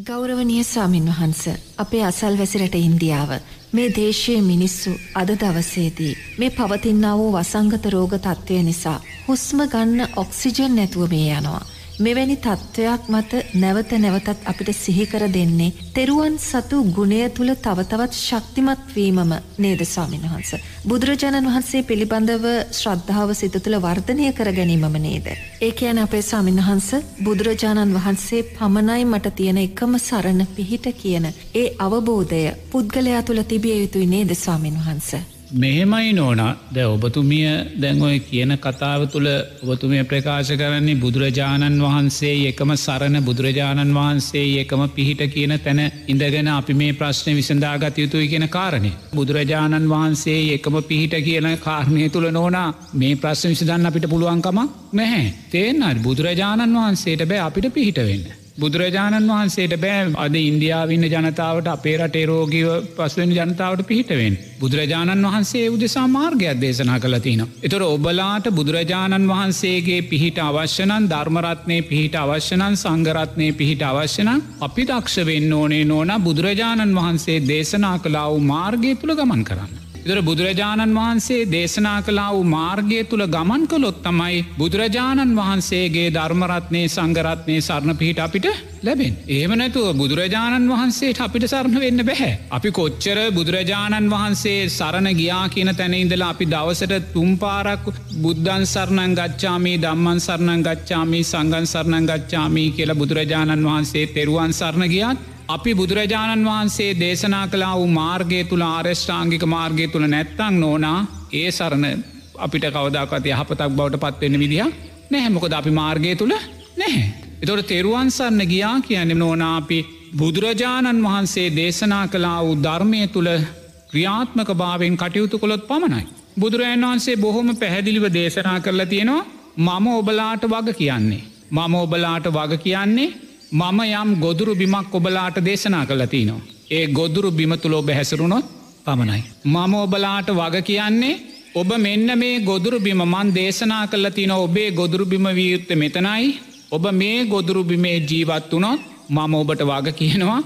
ගෞරවනය සාමීන් වහන්ස අපේ අසල් වැසිරට ඉන්දියාව මේ දේශයේ මිනිස්සු අද දවසේදී මේ පවතින්නා වූ වසංගත රෝග තත්ත්වය නිසා හුස්ම ගන්න ඔක්සිජන් නැතුව මේ යනවා. මෙවැනි තත්ත්වයක් මත නැවත නැවතත් අපිට සිහිකර දෙන්නේ තෙරුවන් සතු ගුණය තුළ තවතවත් ශක්තිමත්වීමම නේද ස්වාමින් වහන්ස. බුදුරජාණන් වහන්සේ පිළිබඳව ශ්‍රද්ධාව සිත තුළ වර්ධනය කර ගැනීමම නේද. ඒ කියන අපේ ස්වාමින් වහන්ස බුදුරජාණන් වහන්සේ පමණයි මට තියෙන එකම සරණ පිහිට කියන ඒ අවබෝධය පුද්ගලයා තුළ තිබිය යුතුයි නේද ස්වාමින් වහන්ස. මෙහෙමයි නෝන ද ඔබතුමිය දැන්ඔය කියන කතාව තුළ ඔබතුමිය ප්‍රකාශ කරන්නේ බුදුරජාණන් වහන්සේ එකම සරණ බුදුරජාණන් වහන්සේ එකම පිහිට කියන තැන ඉඳගෙන අපි මේ ප්‍රශ්නය විසඳාගත යුතුයි කියන කාරණය. බුදුරජාණන් වහන්සේ එකම පිහිට කියන කාරණය තුළ නෝනා මේ ප්‍රශ්න විසඳන්න අපිට පුළුවන්කමක් නැහැ. තේෙන්න්නත් බුදුරජාණන් වහන්සේට බෑ අපිට පිහිට වෙන්න. බුදුරජාණන් වහන්සේට බෑ අද ඉන්දියාවන්න ජනතාවට අපේ රටේ රෝගීව පස්වෙන් ජනතාවට පිහිටවෙන්. බුදුරජාණන් වහන්සේ උදෙසා මාර්ගයක් දේශනා කළතින. එතොර ඔබලාට බුදුරජාණන් වහන්සේගේ පිහිට අවශ්‍යනන් ධර්මරත්නය පිහිට අවශ්‍යනන් සංගරත්නය පිහිට අවශ්‍යනන් අපි දක්ෂ වෙන්න ඕනේ නෝන බුදුරජාණන් වහන්සේ දේශනා කලා වූ මාර්ගය තුළ ගමන් කරන්න. ඉදර බුදුරජාණන් වහන්සේ දේශනා කලා වූ මාර්ගය තුළ ගමන් කළොත් තමයි බුදුරජාණන් වහන්සේගේ ධර්මරත්නය සංගරත්නය සරණ පිහිට අපිට ලැබෙන්. ඒම නැතුව බුදුරජාණන් වහන්සේට අපිට සරණ වෙන්න බැහැ. අපි කොච්චර බුදුරජාණන් වහන්සේ සරණ ගියා කියන තැනඉදලා අපි දවසට තුම්පාරක් බුද්ධන් සරණං ගච්ඡාමී දම්මන් සරණං ගච්ඡාමී සංගන් සරණං ගච්ඡාමී කියලා බුදුරජාණන් වහන්සේ තෙරුවන් සරණ ගියත් අපි බුදුරජාණන් වහන්සේ දේශනා කලා වූ මාර්ගය තුළ ආර්ෂ්ඨාංගික මාර්ගය තුළ නැත්තං නෝනා ඒ සරණ අපිට කවදක්ත් යහපතක් බවට පත්වෙන්න විදිහ නැහැමොකද අපි මාර්ගය තුළ නැහැ. එතොට තෙරුවන් සරන්න ගියා කියන නෝනාපි බුදුරජාණන් වහන්සේ දේශනා කලා වූ ධර්මය තුළ ක්‍රියාත්මක භාවෙන් කටයුතු කොළොත් පමණයි. බුදුරජන් වහන්සේ බොහොම පැහැදිලිව දේශනා කරලා තියෙනවා මම ඔබලාට වග කියන්නේ. මම ඔබලාට වග කියන්නේ මම යම් ගොදුරු බිමක් ඔබලාට දේශනා කළතිනවා. ඒ ගොදුරු බිමතුළ ඔබ හැසරුණොත් පමණයි. මම ඔබලාට වග කියන්නේ ඔබ මෙන්න මේ ගොදුරු බිම මන් දේශනා කල්ල තින ඔබේ ගොදුරු බිම වියුත්ත මෙතනයි ඔබ මේ ගොදුරු බිමේ ජීවත් වනොත් මම ඔබට වග කියනවා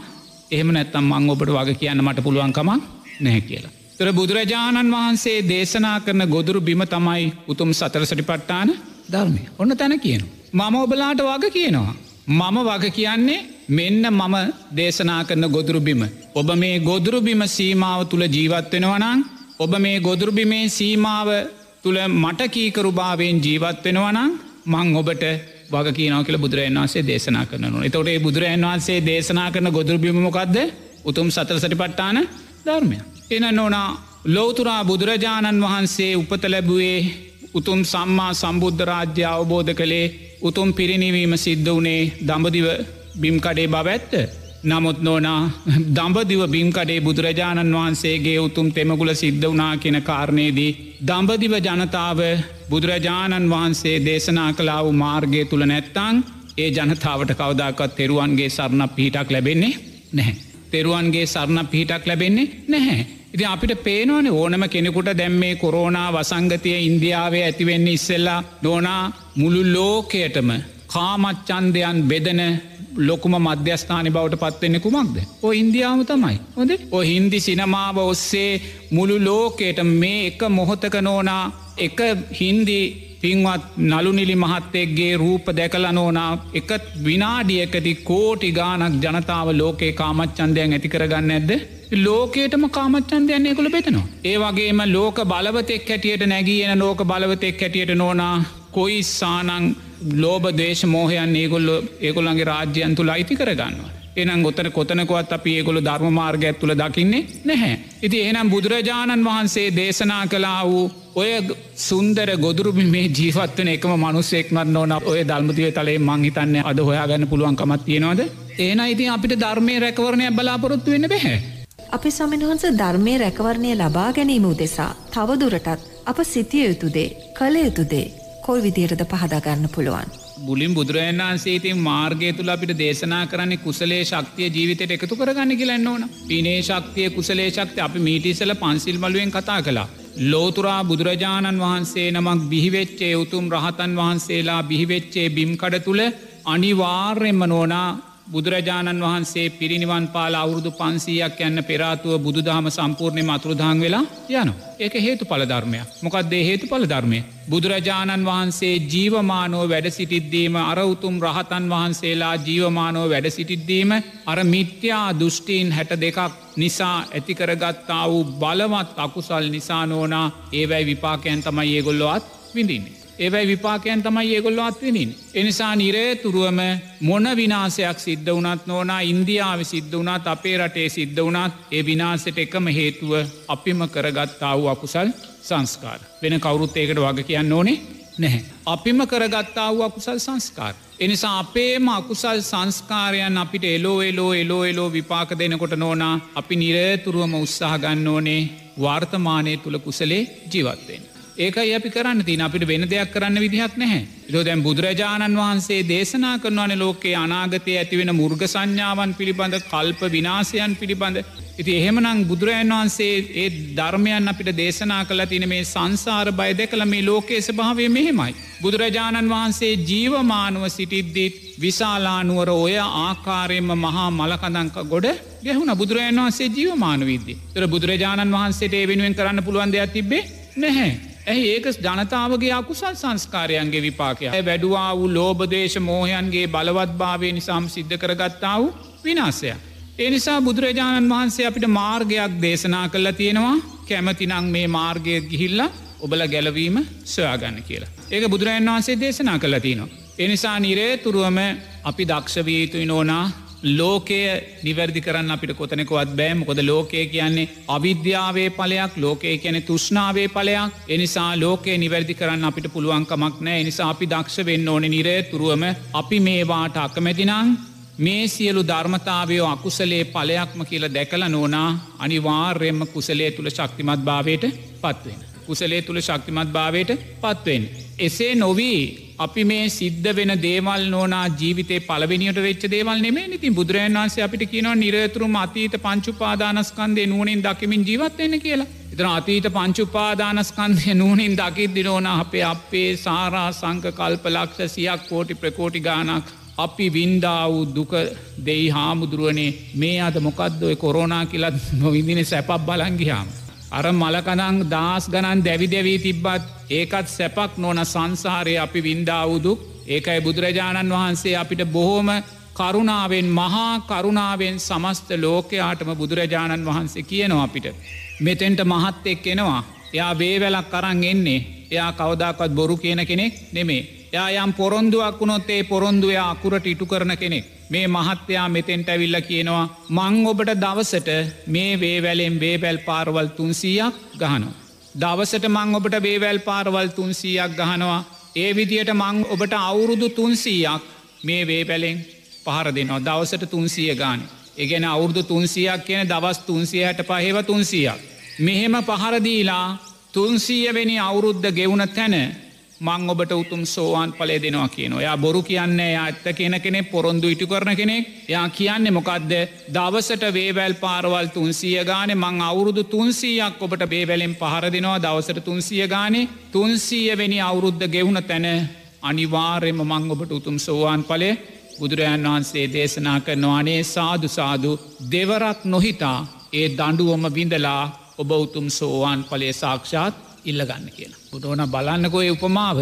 එහෙම නැත්තම් මං ඔබට වග කියන්න මට පුළුවන්කමක් නැහැ කියලා. තර බුදුරජාණන් වහන්සේ දේශනා කරන ගොදුරු බිම තමයි උතුම් සතර සටි පට්ටාන ධර්මය ඔන්න තැන කියන. මම ඔබලාට වග කියනවා. මම වග කියන්නේ මෙන්න මම දේශනා කරන ගොදුරුබිම. ඔබ මේ ගොදුරුබිම සීමාව තුළ ජීවත්වෙනවනං ඔබ මේ ගොදුරුබිමේ සීමාව තුළ මටකීකරු භාවයෙන් ජීවත්වෙනවනං මං ඔබට වග කියනව කියල බුදුරන් වන්සේ දේශනා කරනු. එතොටේ බුදුරන් වහන්සේ දේශනා කරන ගොදුරුබිමමොකක්ද උතුම් සතර සටි පට්ටාන ධර්මය. එන නොනා ලෝතුරා බුදුරජාණන් වහන්සේ උපත ලැබුවේ උතුම් සම්මා සම්බුද්ධ රාජ්‍ය අවබෝධ කළේ උතුම් පිරිනිවීම සිද්ධ වනේ දඹදිව බිම්කඩේ බව ඇත්ත. නමුත් නෝනා දම්බදිව බිම්කඩේ බුදුරජාණන් වහන්සේගේ උතුම් තෙමගුල සිද්ධ වනා කියෙන කාරණයේදී. දම්බදිව ජනතාව බුදුරජාණන් වහන්සේ දේශනා කලා වූ මාර්ගය තුළ නැත්තං ඒ ජනතාවට කවදාකත් තෙරුවන්ගේ සරණ පිහිටක් ලැබෙන්නේ නැහැ. තෙරුවන්ගේ සරණ පිහිටක් ලැබෙන්නේ නැහැ. ඉති අපිට පේනවන ඕනම කෙනෙකුට දැම්මේ කොරෝනා වසංගතය ඉන්දියාවේ ඇතිවෙන්න ඉස්සෙල්ලා දෝනා මුළු ලෝකයටම කාමච්චන්දයන් බෙදන ලොකුම මධ්‍යස්ථානි බවට පත්වෙන්න කුමක්ද. ඔ ඉන්දියාව තමයි. හොද ඔ හින්දි සිනමාව ඔස්සේ මුළු ලෝකයට මේ එක මොහොතක නෝනා එක හින්දි පින්වත් නළුනිලි මහත්තෙක්ගේ රූප දැකලනෝනා එක විනාඩියකති කෝටි ගානක් ජනතාව ලෝකේ කාමච්චන්දයන් ඇති කරගන්න ඇද. ලෝකේටම කාමච්චන්දයන්නේ කොළ බෙතනවා. ඒ වගේම ලෝක බලවතෙක් හැටියට නැගීන ලෝක බලවතෙක් හැටියට නෝනා කොයි සානං ලෝබ දේශ මෝහයන් ඒගොල්ල ඒගොල්ලන්ගේ රාජ්‍යයන් තුළ අයිති කරගන්නවා. එනම් ගොතන කොතනකොත් අපි ඒගොල ධර්ම මාර්ගයක් තුළ දකින්නේ නැහැ. ඉති එනම් බුදුරජාණන් වහන්සේ දේශනා කලා වූ ඔය සුන්දර ගොදුරුබි මේ ජීවත්වන එකම මනුස්සෙක්මත් නොන ඔය දල්මතිය තලේ මංහිතන්න අද හොයාගන්න පුළුවන්කමත් තියෙනවද. ඒන ඉතින් අපිට ධර්මය රැකවරණය බලාපොරොත්තු වෙන්න බැහැ. අපි සමින්වහන්ස ධර්මය රැකවරණය ලබා ගැනීම උදෙසා තවදුරටත් අප සිතිය යුතුදේ කළ යුතුදේ කොයි විදියටද පහදාගන්න පුළුවන්. බුලින් බුදුරජන් වන්සේතින් මාර්ගය තුළ අපිට දේශනා කරන්නේ කුසලේ ශක්තිය ජීවිතයට එකතු කරගන්න කියලන්න ඕන පිනේ ශක්තිය කුසලේ ශක්ති අපි මීටිසල පන්සිල් මලුවෙන් කතා කලා. ලෝතුරා බුදුරජාණන් වහන්සේ නමක් බිහිවෙච්චේ උතුම් රහතන් වහන්සේලා බිහිවෙච්චේ බිම්කඩ තුළ අනිවාර්යෙන්ම නෝනා බුදුරජාණන් වහන්සේ පිරිනිවන් පාල අවුරුදු පන්සීයක් යන්න පෙරාතුව බුදුදහම සම්පූර්ණය මතුරුදාං වෙලා යන. ඒක හේතු පලධර්මයක් මොකක්දේ හේතු පලධර්මය. බුදුරජාණන් වහන්සේ ජීවමානෝ වැඩ සිටිද්දීම අර උතුම් රහතන් වහන්සේලා ජීවමානෝ වැඩ සිටිද්දීම අර මිත්‍යා දෘෂ්ටීන් හැට දෙකක් නිසා ඇතිකරගත්තා වූ බලවත් අකුසල් නිසා නෝනා ඒවැයි විපාකයන් තමයි ඒගොල්ලොත් විඳින්නේ. ඒවයි විපාකයන් තමයි ඒගොල්ල අත්විනින්. එනිසා නිරේතුරුවම මොන විනාසයක් සිද්ධ වනත් නෝනා ඉන්දියාව සිද්ධ වනත් අපේ රටේ සිද්ධ වනත් ඒ විනාසට එකම හේතුව අපිම කරගත්තා වූ අකුසල් සංස්කාර. වෙන කවුරුත් ඒකට වග කියන්න ඕනේ නැහැ. අපිම කරගත්තා වූ අකුසල් සංස්කාර. එනිසා අපේම අකුසල් සංස්කාරයන් අපිට එලෝ එලෝ එලෝ එලෝ විපාක දෙනකොට නෝනා අපි නිරේතුරුවම උත්සාහ ගන්න ඕනේ වර්තමානය තුළ කුසලේ ජීවත්වෙන්. ඒකයි අපි කරන්න තින අපිට වෙන දෙයක් කරන්න විදිහක් නැහැ. ලෝ දැම් බුදුරජාණන් වහන්සේ දේශනා කරනවන ලෝකයේ අනාගතය ඇතිවෙන මුර්ග සංඥාවන් පිළිබඳ කල්ප විනාසයන් පිළිබඳ. ඉති එහෙමනං බුදුරජන් වහන්සේ ඒ ධර්මයන් අපිට දේශනා කළ තින මේ සංසාර බය දෙකළ මේ ලෝකයේ ස්භාවය මෙහෙමයි. බුදුරජාණන් වහන්සේ ජීවමානුව සිටිද්දිත් විශාලානුවර ඔය ආකාරයෙන්ම මහා මලකදංක ගොඩ ගැහුණ බුදුරජන් වහන්සේ ජීවමාන විද්දේ තර බුදුරජාණන් වහන්සේට වෙනුවෙන් කරන්න පුළුවන් දෙයක් තිබේ නැහැ. ඇහි ඒක ජනතාවගේ අකුසල් සංස්කාරයන්ගේ විපාකය වැඩුවා වූ ලෝබදේශ මෝහයන්ගේ බලවත් භාවය නිසාම් සිද්ධ කරගත්තා වූ විනාසය. එනිසා බුදුරජාණන් වහන්සේ අපිට මාර්ගයක් දේශනා කල්ල තියෙනවා කැමතිනං මේ මාර්ගය ගිහිල්ල ඔබල ගැලවීම සොයාගන්න කියලා. ඒක බුදුරජන් වහන්සේ දේශනා කළ තිනවා. එනිසා නිරේතුරුවම අපි දක්ෂවීතුයි නෝනා ලෝකය නිවැරදි කරන්න අපිට කොතනෙකොවත් බෑම කොද ලෝකය කියන්නේ අවිද්‍යාවේ පලයක් ලෝකය කියන තුෂ්නාවේ පලයක් එනිසා ලෝකය නිවැරදි කරන්න අපිට පුළුවන්කමක් නෑ එනිසා අපි දක්ෂ වෙන්න ඕන නිරේ තුරුවම අපි මේවාට අකමැතිනං මේ සියලු ධර්මතාවයෝ අකුසලේ පලයක්ම කියල දැකල නෝනා අනිවාර්යම කුසලේ තුළ ශක්තිමත් භාවයට පත්වෙන. කුසලේ තුළ ශක්තිමත් භාවයට පත්වෙන්. එසේ නොවී අපි මේ සිද්ධ වෙන දේවල් නෝනා ජීවිතය පලවෙනිට වෙච්ච දේවල් නෙමේ ඉතින් බුදුරන් වන්සේ අපිට කියනවා නිරතුරුම අතීත පංචුපාදානස්කන්දේ නූනින් දකිමින් ජීවත්වෙන්න කියලා. එතන අතීත පංචුපාදානස්කන්දය නූනින් දකිද්දි නෝන අපේ අපේ සාරා සංක කල්ප ලක්ෂ සියක් කෝටි ප්‍රකෝටි ගානක් අපි වින්දා වූ දුක දෙයි හාමුදුරුවනේ මේ අද මොකක්දොය කොරෝනා කියලත් නොවිදින සැපක් බලංගිහාම. අර මලකනං දස් ගණන් දැවි දැවී තිබ්බත් ඒකත් සැපක් නොන සංසාරය අපි වින්දාවුදුක් ඒකයි බුදුරජාණන් වහන්සේ අපිට බොහෝම කරුණාවෙන් මහා කරුණාවෙන් සමස්ත ලෝකයාටම බුදුරජාණන් වහන්සේ කියනවා අපිට. මෙතෙන්ට මහත් එක් එනවා. එයා වේවැලක් කරන්න එන්නේ. එයා කවදාකත් බොරු කියන කෙනෙක් නෙමේ. එයා යම් පොරොන්දුවක් වුණොත් ඒ පොරොන්දුවය අකුරට ඉටු කරන කෙනෙක්. මේ මහත්තයා මෙතෙන්ට ඇවිල්ල කියනවා මං ඔබට දවසට මේ වේවැලෙන් වේවැල් පාරවල් තුන්සීයක් ගහනවා. දවසට මං ඔබට වේවැල් පාරවල් තුන්සීයක් ගහනවා ඒ විදියට මං ඔබට අවුරුදු තුන්සීයක් මේ වේපැලෙන් පහර දෙනවා දවසට තුන්සිය ගාන. එගෙන අවුරුදු තුන්සියක් කියන දවස් තුන්සියයට පහෙව තුන්සියක්. මෙහෙම පහරදීලා තුන්සීයවෙනි අවුරුද්ධ ගෙවුණ තැන මං ඔබට උතුම් සෝවාන් පලේ දෙනවා කියන යා බොරු කියන්නේ යා ඇත්ත කෙන කෙනෙ පොරොන්දු ඉටි කරන කෙනෙක්. යා කියන්නේ මොකක්ද දවසට වේවැල් පාරවල් තුන්සිය ගානේ මං අවුරුදු තුන්සීයක් ඔබට බේවැලෙන් පහර දෙනවා. දවසට තුන්සිය ගානේ තුන්සීයවෙනි අවුරුද්ධ ගෙවුණ තැන අනිවාර්යම මං ඔබට උතුම් සෝවාන් පලේ බුදුරජාන් වහන්සේ දේශනා කරනවානේ සාදු සාදු. දෙවරක් නොහිතා ඒ දඩුවම විඳලා ඔබ උතුම් සෝවාන් පලේ සාක්ෂාත් ඉල්ලගන්න කියලා. පුටෝන බලන්නකොය උපමාව.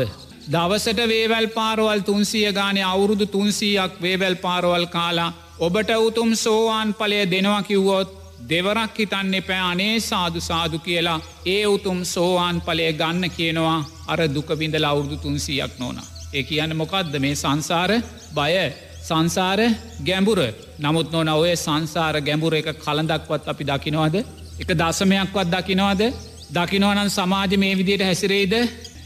දවසට වේවැල් පාරවල් තුන්සිය ගානය අවුරුදු තුන්සීයක් වේවැල් පාරවල් කාලා ඔබට උතුම් සෝවාන් පලය දෙනවා කිව්වොත් දෙවරක් හිතන්න එපෑ අනේ සාදු සාදු කියලා ඒ උතුම් සෝවාන් පලය ගන්න කියනවා අර දුකවිඳල අවුරුදු තුන්සීයක් නොන. ඒ කියන්න මොකක්ද මේ සංසාර බය සංසාර ගැඹුර නමුත් නොන ඔය සංසාර ගැඹුර එක කළඳක්වත් අපි දකිනවාද එක දසමයක්වත් දකිනවාද? දකිනවනන් සමාජ මේ විදියට හැසිරේද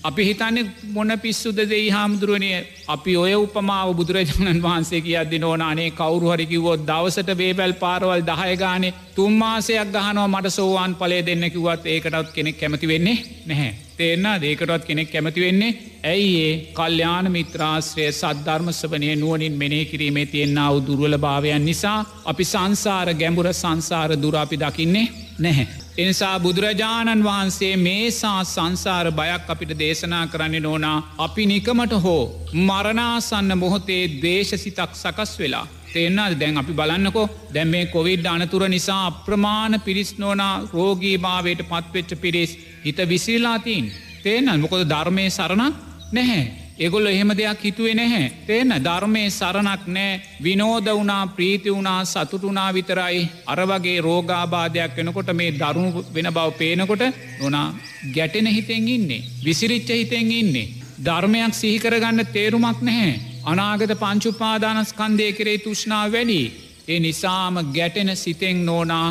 අපි හිතන්න මොන පිස්සුද දෙයි හාමුදුරුවනය අපි ඔය උපමාව බුදුරජාණන් වහන්සේ කියද්දි නෝනානේ කවරු හරිකිවොත් දවසට වේබැල් පාරවල් දහයගානේ තුම්මාසයක් ගහනවා මට සෝවාන් පලේ දෙන්න කිවත් ඒකටත් කෙනෙක් කැමති වෙන්නේ නැහැ. තේරන්න දේකටත් කෙනෙක් කැමති වෙන්නේ ඇයි ඒ කල්්‍යාන මිත්‍රාශ්‍රය සද්ධර්මස්වනය නුවනින් මෙනේ කිරීමේ තියෙන්න්නාව දුරුවල භාවයන් නිසා අපි සංසාර ගැඹුර සංසාර දුරාපි දකින්නේ නැහැ. එනිසා බුදුරජාණන් වහන්සේ මේසා සංසාර බයක් අපිට දේශනා කරන්න නෝනා අපි නිකමට හෝ මරණාසන්න මොහොතේ දේශසිතක් සකස් වෙලා. තේෙන්න්නද දැන් අපි බලන්නකෝ දැම් මේ කොවිඩ් අනතුර නිසා අප්‍රමාණ පිරිස් නෝනා රෝගී භාවයට පත්වෙච්ච පිරිස් හිත විසිලාතිීන්. තේනල් මොකොද ධර්මය සරණක් නැහැ. එගොල්ල එහෙම දෙයක් හිතුවේ නැහැ. තේන ධර්මය සරණක් නෑ විනෝද වනා ප්‍රීති වුණා සතුටුනා විතරයි අර වගේ රෝගාබාධයක් වෙනකොට මේ දරුණු වෙන බව පේනකොට නොනා ගැටෙන හිතෙන් ඉන්නේ. විසිරිච්ච හිතෙන් ඉන්නේ. ධර්මයක් සිහිකරගන්න තේරුමක් නැහැ. අනාගත පංචුපාදානස්කන්දය කරේ තුෂ්නා වැඩි. ඒ නිසාම ගැටෙන සිතෙන් නෝනා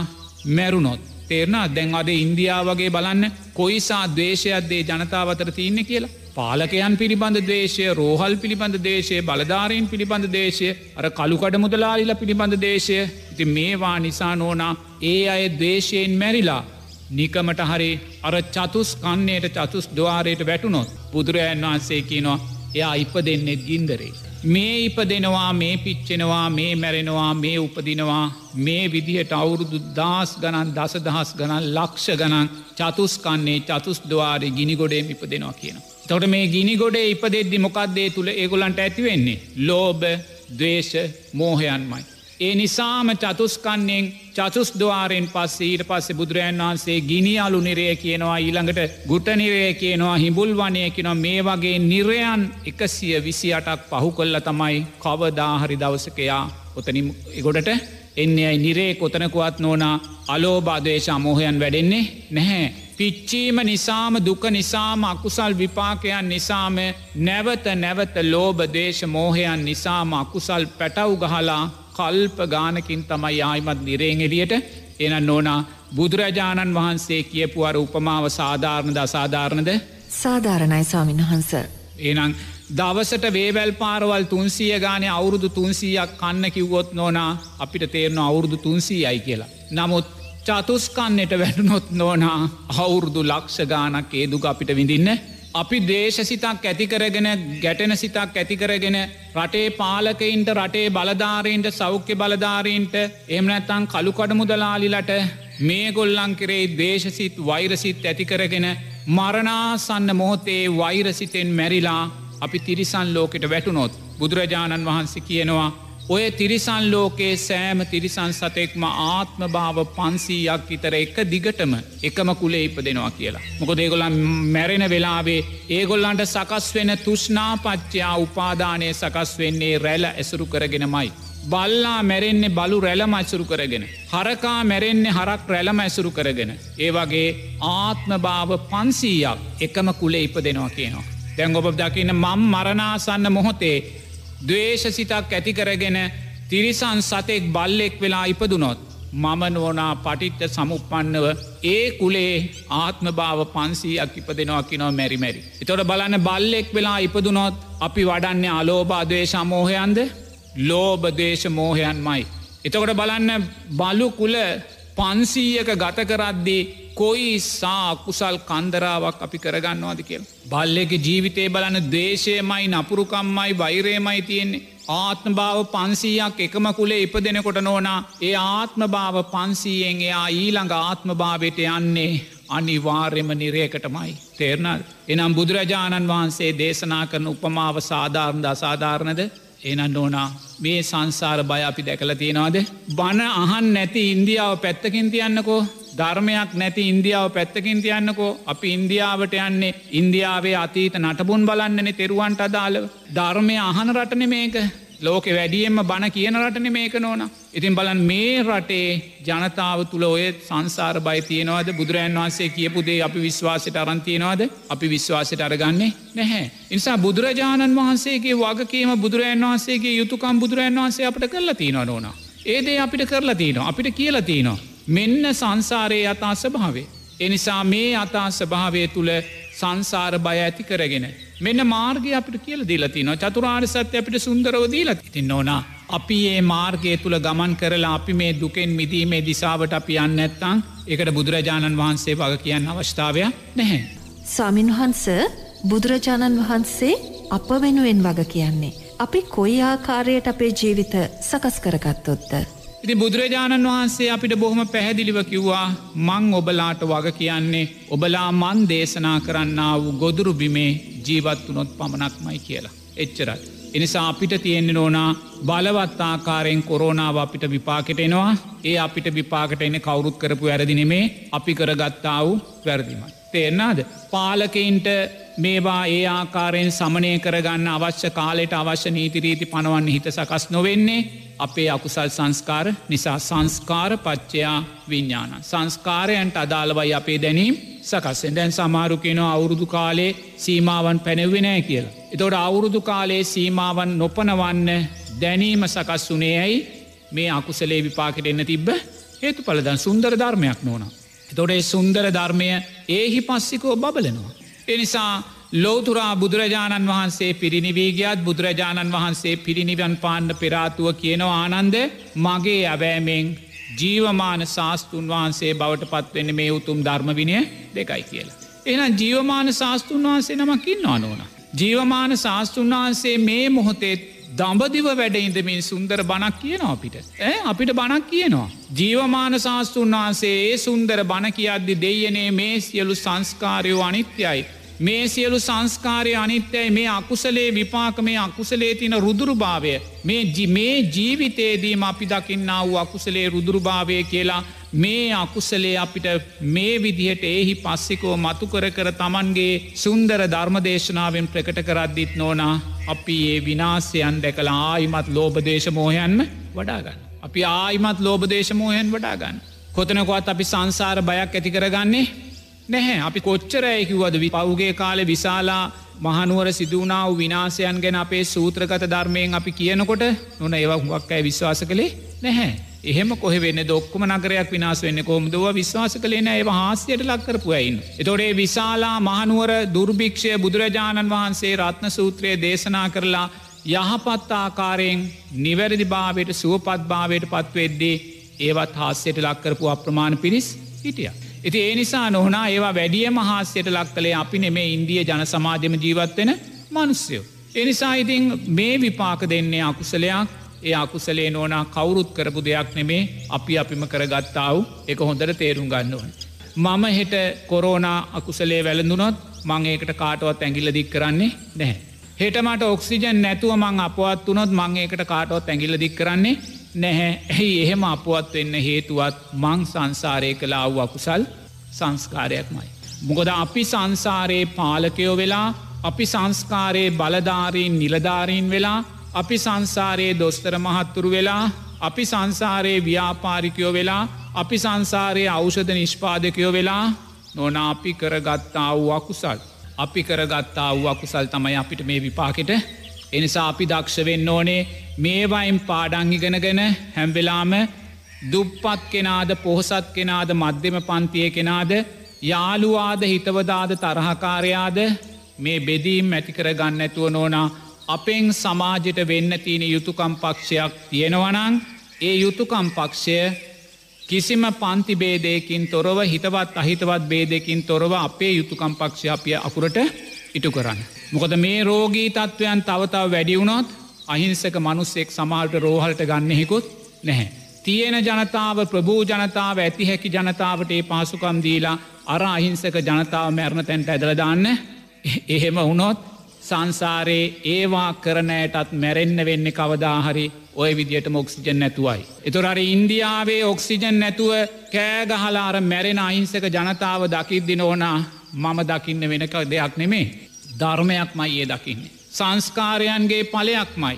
මැරුණොත්. තේරනා දැන් අද ඉන්දියා වගේ බලන්න කොයිසා දේශයක්දේ ජනතාවතර තියන්න කියලා. පාලකයන් පිළිබඳ දේශය රෝහල් පිළිබඳ දේශය බලධාරීන් පිළිබඳ දේශය අර කළුකඩ මුදලාලිල පිළිබඳ දේශය ඉති මේවා නිසා නෝනා ඒ අය දේශයෙන් මැරිලා නිකමට හරි අර චතුස් කන්නේයට චතුස් දවාරයට වැටුනොත් බුදුරජන් වහන්සේ කියනවා එයා ඉප දෙන්නෙත් ගින්දරේ. මේ ඉප දෙනවා මේ පිච්චෙනවා මේ මැරෙනවා මේ උපදිනවා මේ විදිහට අවුරුදු දස් ගණන් දස දහස් ගණන් ලක්ෂ ගණන් චතුස්කන්නේ චතුස් දවාරය ගිනිගොඩේම ඉප දෙනවා කියන. තොට මේ ගිනි ගොඩේ ඉපදෙද්දි මොකක්දේ තුළ ඒගොලන්ට ඇතිවෙන්නේ. ලෝබ දවේශ මෝහයන්මයි. ඒ නිසාම චතුස්කන්නෙන් චතුස් දවාරෙන් පස්සේ ඊට පස්සේ බුදුරජන් වහන්සේ ගිනි අලු නිරය කියනවා ඊළඟට ගුට නිරය කියනවා හිබුල් වනය කියෙනවා මේ වගේ නිරයන් එකසිය විසි අටක් පහු කොල්ල තමයි කවදාහරි දවසකයා ඔතනින් ගොඩට එන්නේ අයි නිරේ කොතනකුවත් නෝනා අලෝබාදේශ අමෝහයන් වැඩෙන්නේ නැහැ. පිච්චීම නිසාම දුක නිසාම අකුසල් විපාකයන් නිසාම නැවත නැවත ලෝබ දේශ මෝහයන් නිසාම අකුසල් පැටව් ගහලා කල්ප ගානකින් තමයි ආයිමත් නිරේෙන් එලියට එන නෝනා බුදුරජාණන් වහන්සේ කියපුුවර උපමාව සාධාරණද අසාධාරණද සාධාරණයි ස්වාමින් වහන්ස. ඒනං දවසට වේවැල් පාරවල් තුන්සිය ගානය අවුරුදු තුන්සීයක් කන්න කිව්වොත් නොනා අපිට තේරන අවුරුදු තුන්සී අයි කියලා. නමුත් චතුස්කන්නට වැටනොත් නෝනා අවුරුදු ලක්ෂ ගානක් ඒදුක අපිට විඳින්න. අපි දේශසිතක් ඇතිකරගෙන ගැටෙන සිතක් ඇතිකරගෙන රටේ පාලකයින්ට රටේ බලධාරීන්ට සෞඛ්‍ය බලධාරීන්ට එමනැත්තං කළුකඩ මුදලාලිලට මේ ගොල්ලං කරේ දේශසිත් වෛරසිත් ඇතිකරගෙන මරණාසන්න මොහොතේ වෛරසිතෙන් මැරිලා අපි තිරිසන් ලෝකෙට වැටුනොත් බුදුරජාණන් වහන්සේ කියනවා ඔය තිරිසන් ලෝකයේ සෑම තිරිසන් සතෙක්ම ආත්ම භාව පන්සීයක් ඉතර එක දිගටම එකම කුලේ ඉප දෙනවා කියලා. මොක දේගොලන් මැරෙන වෙලාවේ ඒගොල්ලන්ට සකස් වෙන තුෂ්නාපච්චයා උපාදානය සකස් වෙන්නේ රැල ඇසුරු කරගෙනමයි. බල්ලා මැරෙන්නේ බලු රැලම ඇසුරු කරගෙන. හරකා මැරෙන්නේ හරක් රැලම ඇසුරු කරගෙන. ඒ වගේ ආත්ම භාව පන්සීයක් එකම කුලේ ඉප දෙනවා කියනවා. දැන් ඔබ දකින්න මම් මරණාසන්න මොහොතේ දවේශසිතක් ඇතිකරගෙන තිරිසන් සතෙක් බල්ලෙක් වෙලා ඉපදුනොත්. මම නෝනා පටිච්ච සමුපන්නව ඒ කුලේ ආත්ම භාව පන්සීයක් ඉපදෙනවා කිනෝ මැරිමැරි. එතොට බලන්න බල්ලෙක් වෙලා ඉපදුනොත් අපි වඩන්නේ අලෝබාදවේශ මෝහයන්ද ලෝබදේශ මෝහයන් මයි. එතකොට බලන්න බලු කුල පන්සීයක ගත කරද්දී කොයි සා කුසල් කන්දරාවක් අපි කරගන්නවාද කියල්. බල්ලෙක ජීවිතය බලන දේශයමයි නපුරුකම්මයි වෛරේමයි තියෙන්නේ. ආත්ම භාව පන්සීයක් එකම කුලේ ඉප දෙනකොට නෝනා ඒ ආත්ම භාව පන්සීයෙන් එයා ඊළඟ ආත්ම භාවයට යන්නේ අනිවාර්යම නිරයකටමයි. තේරනල් එනම් බුදුරජාණන් වහන්සේ දේශනා කරන උපමාව සාධාරණද අසාධාරණද එනන්න ඕනා මේ සංසාර බය අපි දැකල තියෙනවාද. බණ අහන් නැති ඉන්දියාව පැත්තකින් තියන්නකෝ ධර්මයක් නැති ඉන්දියාව පැත්තකින් තියන්නකෝ අපි ඉන්දියාවට යන්නේ ඉන්දියාවේ අතීත නටබුන් බලන්නන තෙරුවන්ට අදාළව ධර්මය අහන රටන මේක ලෝක වැඩියෙන්ම බණ කියන රටන මේක නෝන. ඉතින් බලන් මේ රටේ ජනතාව තුළ ඔය සංසාර බයි තියෙනවද බුදුරජන් වහන්සේ කියපුදේ අපි විශ්වාසයට අරන්තියනවාද අපි විශ්වාසයට අරගන්නේ නැහැ. නිසා බුදුරජාණන් වහන්සේගේ වගකීම බුදුරජන් වහන්සේගේ යුතුකම් බුදුරජන් වහන්සේ අපට කරලා තියෙනවා නොන. ඒදේ අපිට කරලා තියනවා අපිට කියලා තියනවා. මෙන්න සංසාරයේ අතා ස්භාවේ. එනිසා මේ අතා ස්භාවය තුළ සංසාර බය ඇති කරගෙන. මෙන්න මාර්ගය අපිට කියල දීලතින චතුරාර් සත්‍ය අපිට සුන්දරව දීලත් ඉතින් ඕනා. අපි ඒ මාර්ගය තුළ ගමන් කරලා අපි මේ දුකෙන් මිදීමේ දිසාවට අපි යන්න ඇත්තං එකට බුදුරජාණන් වහන්සේ වග කියන්න අවස්ථාවයක් නැහැ. ස්වාමින් වහන්ස බුදුරජාණන් වහන්සේ අප වෙනුවෙන් වග කියන්නේ. අපි කොයි ආකාරයට අපේ ජීවිත සකස් කරගත්තොත්ද. ඉති බුදුරජාණන් වහන්සේ අපිට බොහොම පැහැදිලිව කිව්වා මං ඔබලාට වග කියන්නේ ඔබලා මන් දේශනා කරන්න වූ ගොදුරු බිමේ ජීවත් වනොත් පමණක්මයි කියලා. එච්චරත්. එනිසා අපිට තියෙන්න්න ඕනා බලවත්තාකාරයෙන් කොරෝනාව අපිට විපාකට එනවා ඒ අපිට විපාකට එන්න කවුරුත් කරපු වැරදිනෙමේ අපි කරගත්තා වූ වැරදිමයි. තේරනාද පාලකයින්ට මේවා ඒ ආකාරයෙන් සමනය කරගන්න අවශ්‍ය කාලෙට අවශ්‍ය නීතිරීති පනවන්න හිත සකස් නොවෙන්නේ අපේ අකුසල් සංස්කාර නිසා සංස්කාර පච්චයා විඤ්ඥාන. සංස්කාරයන්ට අදාළවයි අපේ දැනීම් සකස්සෙන් දැන් සමාරුකෙන අවුරුදු කාලේ සීමාවන් පැනෙව්වෙනෑ කියලා. එතොට අවුරුදු කාලේ සීමාවන් නොපනවන්න දැනීම සකස් වනේ ඇයි මේ අකුසලේ විපාකට එන්න තිබ්බ හේතු පලදන් සුන්දර ධර්මයක් නොන. එතොටේ සුන්දර ධර්මය ඒහි පස්සිකෝ බබලනවා. එනිසා ලෝතුරා බුදුරජාණන් වහන්සේ පිරිනිවීගත් බුදුරජාණන් වහන්සේ පිරිනිවන් පාණ්ඩ පෙරාතුව කියනවා ආනන්ද මගේ ඇවෑමෙන් ජීවමාන ශාස්තුන් වහන්සේ බවට පත්වෙන්න මේ උතුම් ධර්මවිනය දෙකයි කියලා. එන ජීවමාන ශාස්තුන් වහන්සේ නමකින් නොනෝන. ජීවමාන ශාස්තුන් වහන්සේ මේ මොහොතේ දඹදිව වැඩඉදමින් සුන්දර බණක් කියනවා අපිට. ඇ අපිට බණක් කියනවා. ජීවමාන ශාස්තුන් වහන්සේ ඒ සුන්දර බණ කියද්දි දෙයනේ මේ සියලු සංස්කාරයෝ අනිත්‍යයි. මේ සියලු සංස්කාරය අනිත්‍යයි මේ අකුසලේ විපාක මේ අකුසලේ තින රුදුරුභාවය මේ මේ ජීවිතේදීම අපි දකින්න වූ අකුසලේ රුදුරුභාවය කියලා මේ අකුසලේ අපිට මේ විදිහට ඒහි පස්සිකෝ මතු කර කර තමන්ගේ සුන්දර ධර්මදේශනාවෙන් ප්‍රකට කරද්දිත් නෝනා අපි ඒ විනාසයන් දැකලා ආයිමත් ලෝබදේශමෝහයන්ම වඩාගන්න. අපි ආයිමත් ලෝබදේශමෝහයන් වඩාගන්න. කොතනකොත් අපි සංසාර බයක් ඇති කරගන්නේ නැහැ අපි කොච්චරයකිවද පවුගේ කාලෙ විශාලා මහනුවර සිදුවනාව විනාසයන් ගැන අපේ සූත්‍රගත ධර්මයෙන් අපි කියනකොට නොන ඒවක් හුවක් ඇය විශ්වාස කළේ නැහැ. එහෙම කොහ වෙන්න දොක්කම නගරයක් විනාස් වෙන්න කොමදුව විශ්වාස කළේන ඒව හාසියට ලක්කරපුයයින්. එතොඩේ විශාලා මහනුවර දුර්භික්ෂය බුදුරජාණන් වහන්සේ රත්න සූත්‍රය දේශනා කරලා යහපත් ආකාරයෙන් නිවැරදි භාවයට සුවපත් භාවයට පත්වෙද්දේ ඒවත් හාස්‍යයට ලක්කරපු අප්‍රමාණ පිරිස් හිටිය. ඉති ඒ නිසා නොහනා ඒවා වැඩිය මහාස්‍යයට ලක් කළේ අපි නෙමේ ඉන්දිය ජන සමාජම ජීවත්වෙන මනුස්්‍යයෝ. එනිසා ඉතින් මේ විපාක දෙන්නේ අකුසලයක් ඒ අකුසලේ නෝනා කවුරුත් කරපු දෙයක් නෙමේ අපි අපිම කරගත්තාව එක හොඳට තේරුම් ගන්නවන්. මම හෙට කොරෝනා අකුසලේ වැළඳුනොත් මං ඒකට කාටවත් ඇගිල්ල දික් කරන්නේ නැහැ. හෙටමට ඔක්සිජන් නැතුව මං අපවත් වනොත් මං ඒකට කාටවත් ඇගිල්ල දික් කරන්නේ නැහැ ඇයි එහෙම අපුවත් වෙන්න හේතුවත් මං සංසාරය කලා වූ අකුසල් සංස්කාරයක්මයි. මොකද අපි සංසාරයේ පාලකයෝ වෙලා අපි සංස්කාරයේ බලධාරීන් නිලධාරීන් වෙලා අපි සංසාරයේ දොස්තර මහත්තුරු වෙලා අපි සංසාරයේ ව්‍යාපාරිකයෝ වෙලා අපි සංසාරයේ අෞෂධ නිෂ්පාදකයෝ වෙලා නොන අපි කරගත්තා වූ අකුසල්. අපි කරගත්තා වූ අකුසල් තමයි අපිට මේ විපාකට එනිසා අපි දක්ෂ වෙන්න ඕනේ මේවයිම් පාඩංගිගෙනගෙන හැම්වෙලාම දුප්පත් කෙනාද පොහොසත් කෙනාද මධ්‍යම පන්තිය කෙනාද යාළුවාද හිතවදාද තරහකාරයාද මේ බෙදීම් ඇතිකර ගන්න ඇතුව නෝනා අපෙන් සමාජයට වෙන්න තියෙන යුතුකම් පක්ෂයක් තියෙනවනං ඒ යුතුකම් පක්ෂය කිසිම පන්ති බේදයකින් තොරව හිතවත් අහිතවත් බේදකින් තොරව අපේ යුතුකම් පක්ෂය අපිය අකුරට ඉටු කරන්න. මොකද මේ රෝගී තත්ත්වයන් තවතාව වැඩියවුණොත් අහිංසක මනුස්සෙක් සමාල්ට රෝහල්ට ගන්නෙහෙකුත් නැහැ. තියෙන ජනතාව ප්‍රභූ ජනතාව ඇති හැකි ජනතාවට ඒ පාසුකම් දීලා අර අහිංසක ජනතාව මැරණ තැන්ට ඇදලදාන්න එහෙම වුණොත් සංසාරයේ ඒවා කරනෑටත් මැරෙන්න්න වෙන්න කවදාහරි ඔය විදියට මොක්සිජන් නැතුවයි. එතුරට ඉන්දියාවේ ඔක්සිජන් නැතුව කෑගහලාර මැරෙන අහිංසක ජනතාව දකිද්දි නෝනා මම දකින්න වෙනක දෙයක් නෙමේ ධර්මයක්මයි ඒ දකින්නේ. සංස්කාරයන්ගේ පලයක්මයි.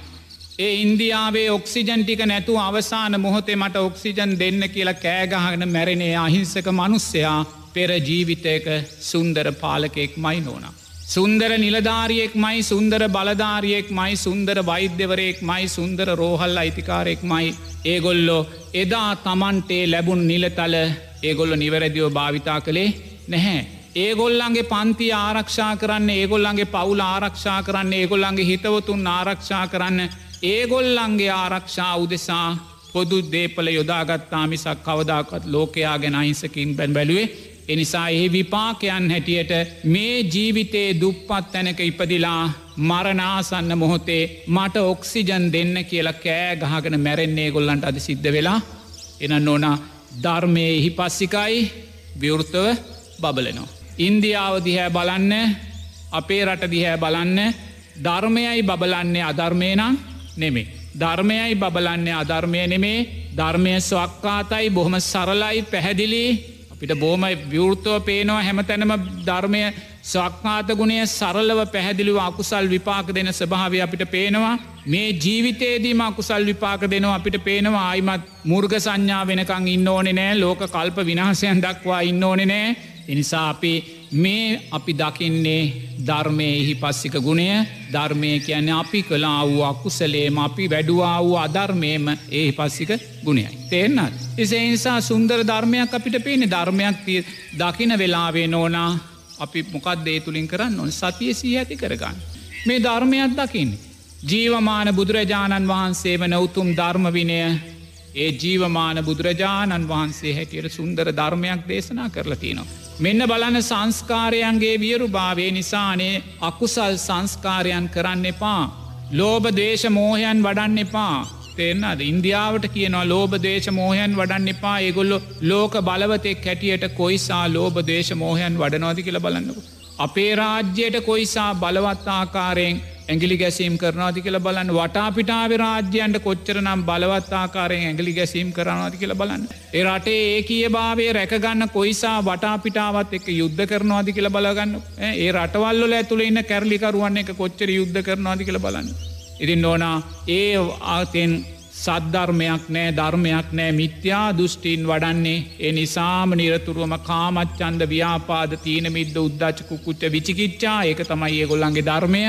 ඒ ඉන්දියාවේ ඔක්සිජන් ටික නැතු අවසාන මොහොතේ මට ඔක්සිජන් දෙන්න කියලා කෑගහගෙන මැරෙනේ අහිංසක මනුස්සයා පෙර ජීවිතයක සුන්දර පාලකෙක් මයි නෝනා. සුන්දර නිලධාරියෙක් මයි සුන්දර බලධාරියෙක් මයි සුන්දර වෛද්‍යවරයෙක් මයි සුන්දර රෝහල් අයිතිකාරෙක් මයි ඒගොල්ලෝ එදා තමන්ටේ ලැබුන් නිලතල ඒගොල්ල නිවැරදිව භාවිතා කළේ නැහැ. ඒගොල්ලන්ගේ පන්ති ආරක්ෂා කරන්න ඒගොල්ලන්ගේ පවුල ආරක්ෂා කරන්න ඒගොල්ලන්ගේ හිතවතුන් ආරක්ෂා කරන්න ඒගොල්ලන්ගේ ආරක්ෂා උදෙසා පොදු දේපල යොදාගත්තා මිසක් කවදාකත් ලෝකයා ගැන අහිංසකින් බැන් බැලුවේ එනිසා ඒ විපාකයන් හැටියට මේ ජීවිතයේ දුප්පත් තැනක ඉපදිලා මරනාසන්න මොහොතේ මට ඔක්සිජන් දෙන්න කියලා කෑ ගහගෙන මැරෙන්නේ ගොල්ලන්ට අද සිද්ධ වෙලා එන ඕන ධර්මය එහි පස්සිකයි විවෘතව බබලනවා. ඉන්දියාව දිහැ බලන්න අපේ රට දිහැ බලන්න. ධර්මයයි බබලන්නේ අධර්මය නම් නෙමේ. ධර්මයයි බබලන්නේ අධර්මය නෙමේ ධර්මය ස්වක්කාතයි බොහොම සරලයි පැහැදිලි. අපිට බෝම විවෘතව පේනවා හැමතැනම ධර්මය ස්වක්නාත ගුණය සරලව පැහැදිලිව අකුසල් විපාක දෙන ස්භාවය අපිට පේනවා. මේ ජීවිතේදීම අකුසල් විපාක දෙනවා අපිට පේනවා. ආයිමත් මුර්ග සංඥා වෙනකං ඉන්න ඕනෙ නෑ. ලෝක කල්ප විනාසයන් දක්වා ඉන්න ඕනෙ නෑ. එනිසා අපි මේ අපි දකින්නේ ධර්මය එහි පස්සික ගුණය ධර්මය කියන්නේ අපි කලා වූ අකුසලේම අපි වැඩුවා වූ අධර්මයම ඒ පස්සික ගුණයයි. තේෙන්න්නත්. එසේ නිසා සුන්දර ධර්මයක් අපිට පේනෙ ධර්මයක් තිය දකින වෙලාවේ නෝනා අපි මොකක් දේ තුළින් කරන්න ඔන් සතිය සී ඇති කරගන්න. මේ ධර්මයක් දකින්න. ජීවමාන බුදුරජාණන් වහන්සේ වන උතුම් ධර්මවිනය ඒ ජීවමාන බුදුරජාණන් වහන්සේ හැටියට සුන්දර ධර්මයක් දේශනා කරලා තියනවා. මෙන්න බලන සංස්කාරයන්ගේ වියරු භාවේ නිසානේ අකුසල් සංස්කාරයන් කරන්න එපා. ලෝබ දේශ මෝහයන් වඩන්න එපා. තේරන්නද ඉන්දියාවට කියනවා ලෝබ දේශ මෝහයන් වඩන්න එපා ඒගොල්ලො ලෝක බලවතෙක් හැටියට කොයිසා ලෝබ දේශ මෝහයන් වඩනවාදි කියල බලන්නකු. අපේ රාජ්‍යයට කොයිසා බලවත් ආකාරයෙන් ඇගිලි ගැසීම් කරනවාති කියල බලන්න වටාපිටාව රාජ්‍යයන්ට කොච්චර නම් බලවත් ආකාරයෙන් ඇගලි ගැසීම් කරනවාති කියල බලන්න. ඒ රටේ ඒ කිය භාවේ රැකගන්න කොයිසා වටාපිටාවත් එක යුද්ධ කරනවාදි කියල බලගන්න ඒ රටවල්ල ඇතුළ ඉන්න කැරලිකරුවන්න එක කොච්චර යුද්ධ කරනවාදි කියල බලන්න. ඉතින් ඕනා ඒ ආතෙන් සද්ධර්මයක් නෑ ධර්මයක් නෑ මිත්‍යා දෘෂ්ටීන් වඩන්නේ ඒ නිසාම නිරතුරුවම කාමච්චන්ද ව්‍යාපාද තීන මිද්ද උද්දාච කුච්ච විචිකිච්චා ඒක තමයි ඒ ගොල්ලන්ගේ ධර්මය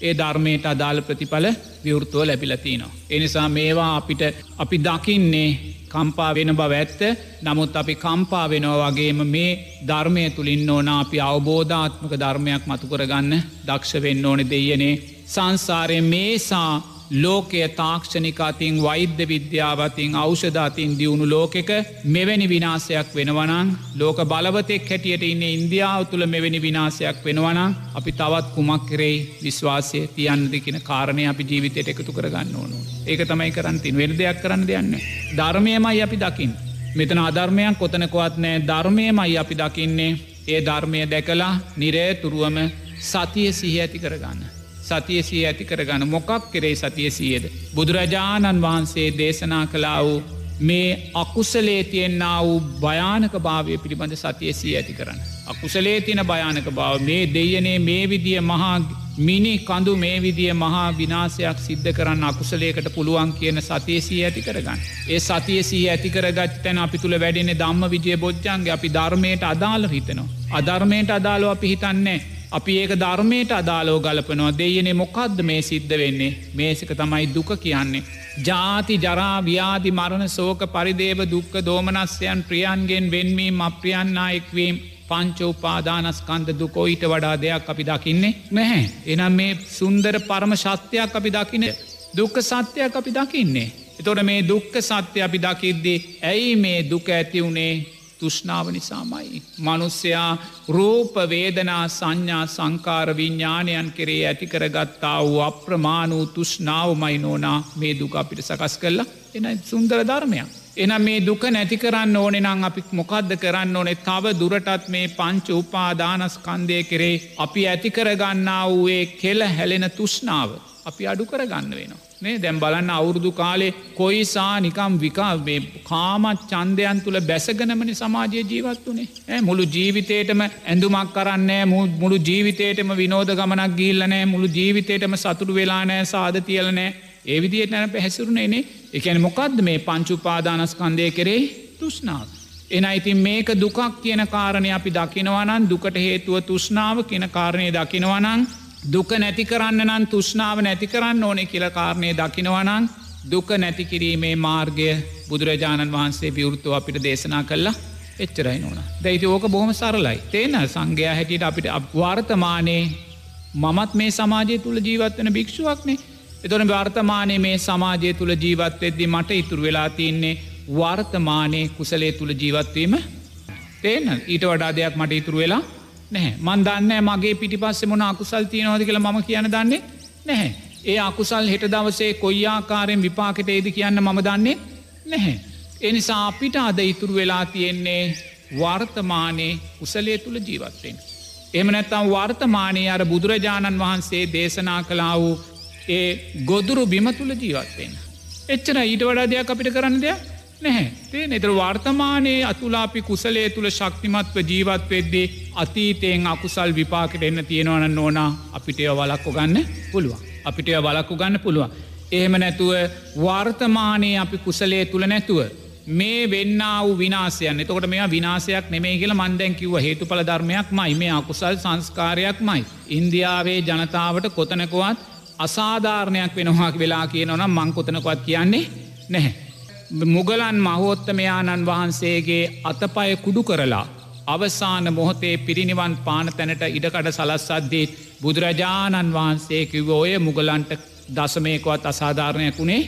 ඒ ධර්මයට අදාළ ප්‍රතිඵල විවෘතුව ලැබිලතිනවා. එනිසා මේවා අපිට අපි දකින්නේ කම්පා වෙන බව ඇත්ත නමුත් අපි කම්පා වෙනවා වගේම මේ ධර්මය තුළින් ඕන අපි අවබෝධාත්මක ධර්මයක් මතුකරගන්න දක්ෂ වෙන්න ඕනෙ දෙයනේ සංසාරය මේසා ලෝකය තාක්ෂණිකාතින් වෛද්‍ය විද්‍යාවතින් අෞෂධාතින් දියුණු ලෝකෙක මෙවැනි විනාසයක් වෙනවනං ලෝක බලවතෙක් හැටියට ඉන්න ඉන්දියාව තුළ මෙවැනි විනාසයක් වෙනවනම් අපි තවත් කුමක් කරෙයි විශ්වාසය තියන්නදිකින කාරණය අපි ජීවිතයට එකතු කරගන්න ඕනු. ඒක තමයි කරන්තින් වෙන දෙයක් කරන්න දෙයන්න. ධර්මයමයි අපි දකිින්. මෙතන අධර්මයක් කොතනකොවත් නෑ ධර්මයමයි අපි දකින්නේ ඒ ධර්මය දැකලා නිරේ තුරුවම සතිය සිහ ඇති කරගන්න. සතියසිය ඇති කරගන්න මොකක් කරේ සතියසියද. බුදුරජාණන් වහන්සේ දේශනා කලා වූ මේ අකුසලේ තියෙන්න්න වූ භයානක භාවය පිළිබඳ සතියසී ඇති කරන්න. අකුසලේ තින භයානක භාව මේ දෙයනේ මේ විදිිය මහා මිනි කඳු මේ විදිිය මහා විනාසයක් සිද්ධ කරන්න අකුසලේකට පුළුවන් කියන සතියසී ඇති කරගන්න. ඒ සතියසී ඇති කරගත් තැන අපි තුළ වැඩෙන දම්ම විජය බොජ්ජන්ගේ අපි ධර්මයට අදාළ හිතනවා. අධර්මයට අදාලෝ අපි හිතන්නේ අපි ඒක ධර්මයට අදාලෝ ගලපනවා දෙයනේ මොකක්ද මේ සිද්ධ වෙන්නේ මේසික තමයි දුක කියන්නේ. ජාති ජරා ව්‍යාධි මරණ සෝක පරිදේව දුක්ක දෝමනස්යන් ප්‍රියන්ගෙන් වෙන්වීම් අප්‍රියන්නා එක්වීම් පංච උපාදානස්කන්ද දුකෝ ඊට වඩා දෙයක් අපි දකින්නේ නැහැ. එනම් මේ සුන්දර පරම ශත්‍යයක් අපි දකින දුක්ක සත්‍යයක් අපි දකින්නේ. එතොට මේ දුක්ක සත්‍ය අපි දකිද්දේ ඇයි මේ දුක ඇතිවුණේ තුෂ්නාව නිසාමයි. මනුස්සයා රූපවේදනා සංඥා සංකාර විඤ්ඥානයන් කෙරේ ඇතිකරගත්තා වූ අප්‍රමාණූ තුෂ්නාවමයි නෝනා මේ දුක අපිට සකස් කරලා එන සුන්දර ධර්මයක්. එනම් මේ දුක නැති කරන්න ඕනෙ නං අපි මොකක්ද කරන්න ඕනෙ තව දුරටත් මේ පංච උපාදානස්කන්දය කරේ අපි ඇතිකරගන්නා වූයේ කෙල හැලෙන තුෂ්නාව අපි අඩු කරගන්න වෙනවා. මේ දැම් බලන්න අවුරුදු කාලේ කොයිසා නිකම් විකා කාමත් චන්දයන් තුළ බැසගනමනි සමාජය ජීවත් වනේ. මුළු ජීවිතේටම ඇඳුමක් කරන්නේ මුළු ජීවිතේටම විනෝද ගමනක් ගිල්ලනෑ මුළු ජීවිතේටම සතුරු වෙලානෑ සාධ තියලනෑ ඒ විදියට නැන පැහැසුරුණේනේ එකැන මොකක්ද මේ පංචුපාදානස්කන්දය කරේ තුෂ්නාව. එන ඉතින් මේක දුකක් කියන කාරණය අපි දකිනවනන් දුකට හේතුව තුෂ්නාව කියන කාරණය දකිනවනං දුක නැති කරන්න නම් තුෂ්නාව නැති කරන්න ඕනෙ කියල කාරණය දකිනවනං දුක නැති කිරීමේ මාර්ගය බුදුරජාණන් වහන්සේ විවෘත්තුව අපිට දේශනා කල්ලා එච්චරයි නොන. දැයිති ඕක බොහම සරලයි. තේන සංඝයා හැටියට අපිට වර්තමානයේ මමත් මේ සමාජය තුළ ජීවත්වන භික්ෂුවක්නේ එතොන වර්තමානය මේ සමාජය තුළ ජීවත්වෙද්දි මට ඉතුරු වෙලා තියන්නේ වර්තමානය කුසලේ තුළ ජීවත්වීම තේන? ඊට වඩා දෙයක් මට ඉතුරු වෙලා නැහැ මන් දන්න මගේ පිටි පස්සේ මොන අකුසල් තියනවද කියලා මම කියන දන්නේ නැහැ. ඒ අකුසල් හෙට දවසේ කොයිආකාරයෙන් විපාකට ඒද කියන්න මම දන්නේ නැහැ. එනිසා අපිට අද ඉතුරු වෙලා තියෙන්නේ වර්තමානයේ කුසලේ තුළ ජීවත්වෙන්. එම නැත්තම් වර්තමානය අර බුදුරජාණන් වහන්සේ දේශනා කලා වූ ඒ ගොදුරු බිම තුළ ජීවත්වෙන්. එච්චර ඊට වඩා දෙයක් අපිට කරන්න දෙයක් නැහැ තේ එතර වර්තමානයේ අතුලාපි කුසලේ තුළ ශක්තිමත්ව ජීවත් වෙද්දේ අතීතයෙන් අකුසල් විපාකට එන්න තියෙනවන ඕනා අපිට එය වලක්කො ගන්න පුළුවන් අපිට එය වලක්කු ගන්න පුළුවන් එහෙම නැතුව වර්තමානයේ අපි කුසලේ තුළ නැතුව මේ වෙන්න වූ විනාසයන් එතකොට මෙයා විනාසයක් නෙමේ කියල මන්දැන් කිව්ව හේතුඵල ධර්මයක් මයි මේ අකුසල් සංස්කාරයක් මයි. ඉන්දියාවේ ජනතාවට කොතනකුවත් අසාධාරණයක් වෙනවාක් වෙලා කියනවනම් මංකොතනකොත් කියන්නේ නැහැ. මුගලන් මහෝත්තමයාණන් වහන්සේගේ අතපය කුඩු කරලා අවසාන මොහොතේ පිරිනිවන් පාන තැනට ඉඩකඩ සලස්සද්දීත් බුදුරජාණන් වහන්සේ කිව්ව ඔය මුගලන්ට දසමයකොත් අසාධාරණයක් වුණේ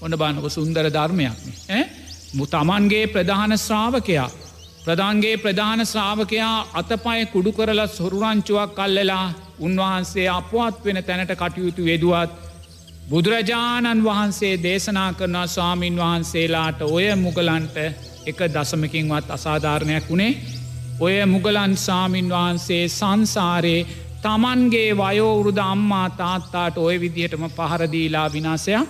ඔන්න බානක සුන්දර ධර්මයක්න මු තමන්ගේ ප්‍රධාන ශ්‍රාවකයා. ප්‍රධන්ගේ ප්‍රධාන ශ්‍රාවකයා අතපය කුඩු කරලා සොරුරංචුවක් කල්ලලා උන්වහන්සේ අපවත් වෙන තැනට කටයුතු වෙදුවත් බුදුරජාණන් වහන්සේ දේශනා කරනා ස්වාමීන් වහන්සේලාට ඔය මුගලන්ට එක දසමකින්වත් අසාධාරණයක් වුණේ ඔය මුගලන් සාමීන් වහන්සේ සංසාරයේ තමන්ගේ වයෝවුරුද අම්මා තාත්තාට ඔය විදිහටම පහරදීලා විනාසයක්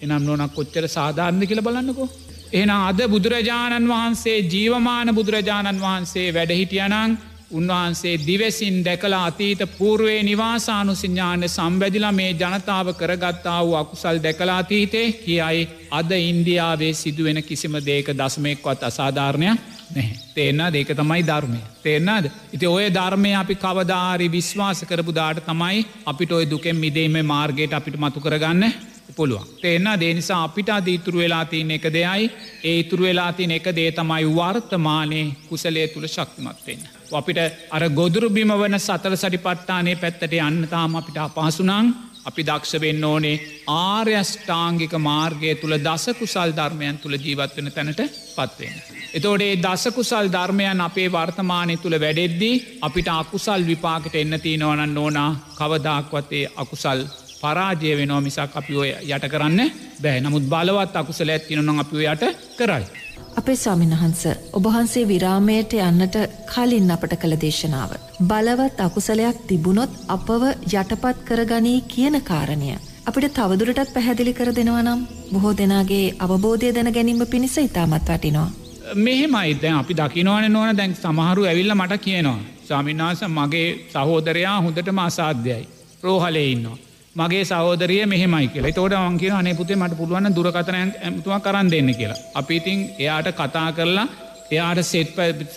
එනම් නොනක් කොච්චර සාධාරණ කියල බලන්නකෝ. එන අද බුදුරජාණන් වහන්සේ ජීවමාන බුදුරජාණන් වහන්සේ වැඩහිටියනං උන්වහන්සේ දිවසින් දැකලා අතීත පූර්වේ නිවාසානු සිඥාන සම්බැදිලා මේ ජනතාව කරගත්තා වූ අකුසල් දැකලාතීතේ කියයි අද ඉන්දියාවේ සිදුවෙන කිසිම දේක දස්මයෙක්වත් අසාධාරණයක් නැහැ. තේන්න දෙක තමයි ධර්මය. තේරනාද. ඉති ඔය ධර්මය අපි කවදාරි විශ්වාස කරපු දාට තමයි අපිට ඔය දුකෙන් මිදීම මාර්ගයට අපිට මතු කරගන්න පුළුවන්. තේන්න දේනිසා අපිට අද ඉතුරු වෙලා තියන එක දෙයයි ඒ ඉතුරු වෙලා තියන එක දේ තමයි වර්තමානයේ කුසලේ තුළ ශක්තිමත්වෙන්න. අපිට අර ගොදුරු බිම වන සතර සටිපට්ටානේ පැත්තට යන්න තාම අපිට අපහසුනං අපි දක්ෂ වෙන්න ඕනේ ආර්යෂ්ඨාංගික මාර්ගය තුළ දසකුසල් ධර්මයන් තුළ ජීවත්වන තැනට පත්වෙන. එතෝඩේ දසකුසල් ධර්මයන් අපේ වර්තමානය තුළ වැඩෙද්දී අපිට අකුසල් විපාකට එන්න තියනවනන්න ඕනා කවදාක්වතේ අකුසල් පරාජය වෙනවා මිසක් අපි ඔය යට කරන්න බෑ නමුත් බලවත් අකුසල ඇත්තිනො අපි යට කරයි. අපේ ස්වාමින්වහන්ස ඔබහන්සේ විරාමයට යන්නට කලින් අපට කළ දේශනාව. බලවත් අකුසලයක් තිබුණොත් අපව යටපත් කරගනී කියන කාරණය. අපිට තවදුරටත් පැහැදිලි කර දෙනවනම් බොහෝ දෙනාගේ අවබෝධය දැන ගැනීම පිණිස ඉතාමත් වටිනවා. මෙහෙමයි දැන් අපි දකිනවන නොන දැන් සමහරු ඇවිල්ල මට කියනවා. ස්වාමින්නාස මගේ සහෝදරයා හොඳටම අසාධ්‍යයි. රෝහලේ ඉන්නවා. මගේ සහෝදරිය මෙහෙමයි කියලා තෝට අන්ගේ අනේ පුතේ මට පුළුවන් දුරකතන ඇතුවා කරන්න දෙන්න කියලා. අපි ඉතින් එයාට කතා කරලා එයාට සෙට්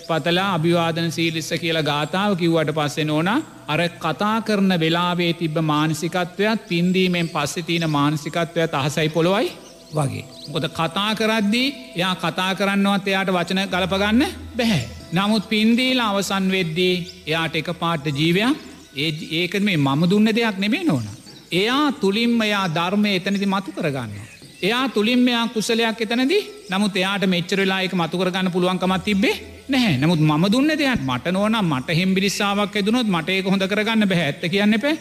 පතලා අභිවාදන සීලිස්ස කියලා ගාථාව කිව්වට පස්සෙන ඕන අර කතා කරන වෙලාවේ තිබ මානසිකත්වයක් පින්දීමෙන් පස්සෙ තියන මානසිකත්වයක් අහසයි පොළොවයි වගේ. මොකද කතා කරද්දී එයා කතා කරන්නවත් එයාට වචන ගලපගන්න බැහැ. නමුත් පින්දීල අවසන් වෙද්දී එයාට එක පාට්ට ජීවයක් ඒ ඒක මේ මම දුන්න දෙයක් නෙමේ නොනා. එයා තුළින්ම එයා ධර්මය එතනති මතු කරගන්න. එයා තුළින් මෙයා කුසලයක් එතනදී. නමුත් එයාට මෙච්චරලායක මතු කරගන්න පුළුවන්කමත් තිබේ නැහැ. නමුත් ම දුන්න දෙයක් මට නොන මට හෙම්බිරිස්සාාවක් ඇදුනොත් මට ඒක හොඳ කරගන්න බැහැ. ඇත්ත කියන්න එපේ.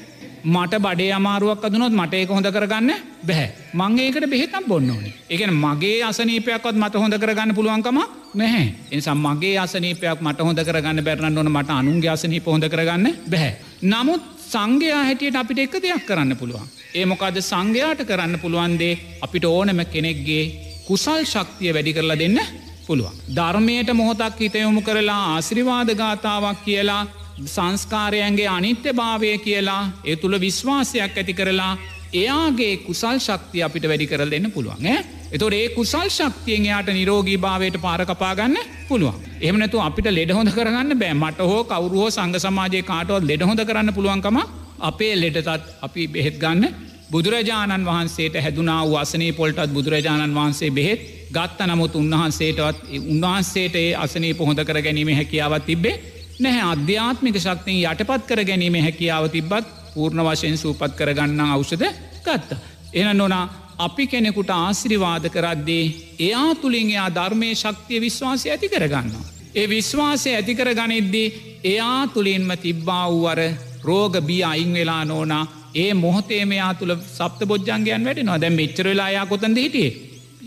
මට බඩේ අමාරුවක් අදනොත් මට ඒක හොඳ කරගන්න බැහැ. මංගේකට බෙහෙතම් බොන්න ඕනේ. එකන මගේ අසනීපයක්වත් මට හොඳ කරගන්න පුළුවන්කම නැහැ. එනිසා මගේ අසනීපයක් මට හොඳ කරගන්න බැරන්න ඕන මට අනුන්ගේ අසනීප හොඳ කරගන්න බැහැ. නමුත් සංඝයා හැටියට අපිට එක දෙයක් කරන්න පුළුවන්. ඒ මොකද සංඝයාට කරන්න පුළුවන්දේ අපිට ඕනම කෙනෙක්ගේ කුසල් ශක්තිය වැඩි කරලා දෙන්න පුළුවන්. ධර්මයට මොහොතක් හිතයොමු කරලා ආශ්‍රිවාද ගාථාවක් කියලා සංස්කාරයන්ගේ අනිත්‍ය භාවය කියලා ඒ තුළ විශ්වාසයක් ඇති කරලා එයාගේ කුසල් ශක්තිය අපිට වැඩි කරල දෙන්න පුළුවන් එතොට ඒ කුසල් ශක්තියෙන් එයාට නිරෝගී භාවයට පාරකපාගන්න පුළුවන්. එහමනතු අපිට ලෙඩහොඳ කරන්න බෑ. මට හෝ කවරුහෝ සංග සමාජය කාටවත් ලෙඩහොඳ කරන්න පුළුවන්කම අපේ ලෙඩතත් අපි බෙහෙත් ගන්න. බුදුරජාණන් වහන්සේට හැදුනා වසනේ පොල්ටත් බුදුරජාණන් වහන්සේ බෙහෙත් ගත්ත නමුත් උන්වහන්සේටවත් උන්වහන්සේට ඒ අසනේ පොහොඳ කර ගැනීම හැකියාවත් තිබේ නැහැ. අධ්‍යාත්මික ශක්තිය යටපත් කර ගැනීම හැකියාව තිබ්බත් පූර්ණ වශයෙන් සූපත් කරගන්න අවෂද ගත්ත. එන නොනා අපි කෙනෙකුට ආසිරිවාද කරද්දේ එයා තුළින් එයා ධර්මය ශක්තිය විශ්වාසය ඇති කරගන්නවා. ඒ විශ්වාසය ඇතිකර ගනිද්දී එයා තුළින්ම තිබ්බා වූවර රෝග බිය අයින් වෙලා නෝනා ඒ මොහතේ මෙයා තුළ සප්ත බොජ්ජන්ගයන් වැඩ නො දැ මෙච්චරලායා කොතන්ද හිටියේ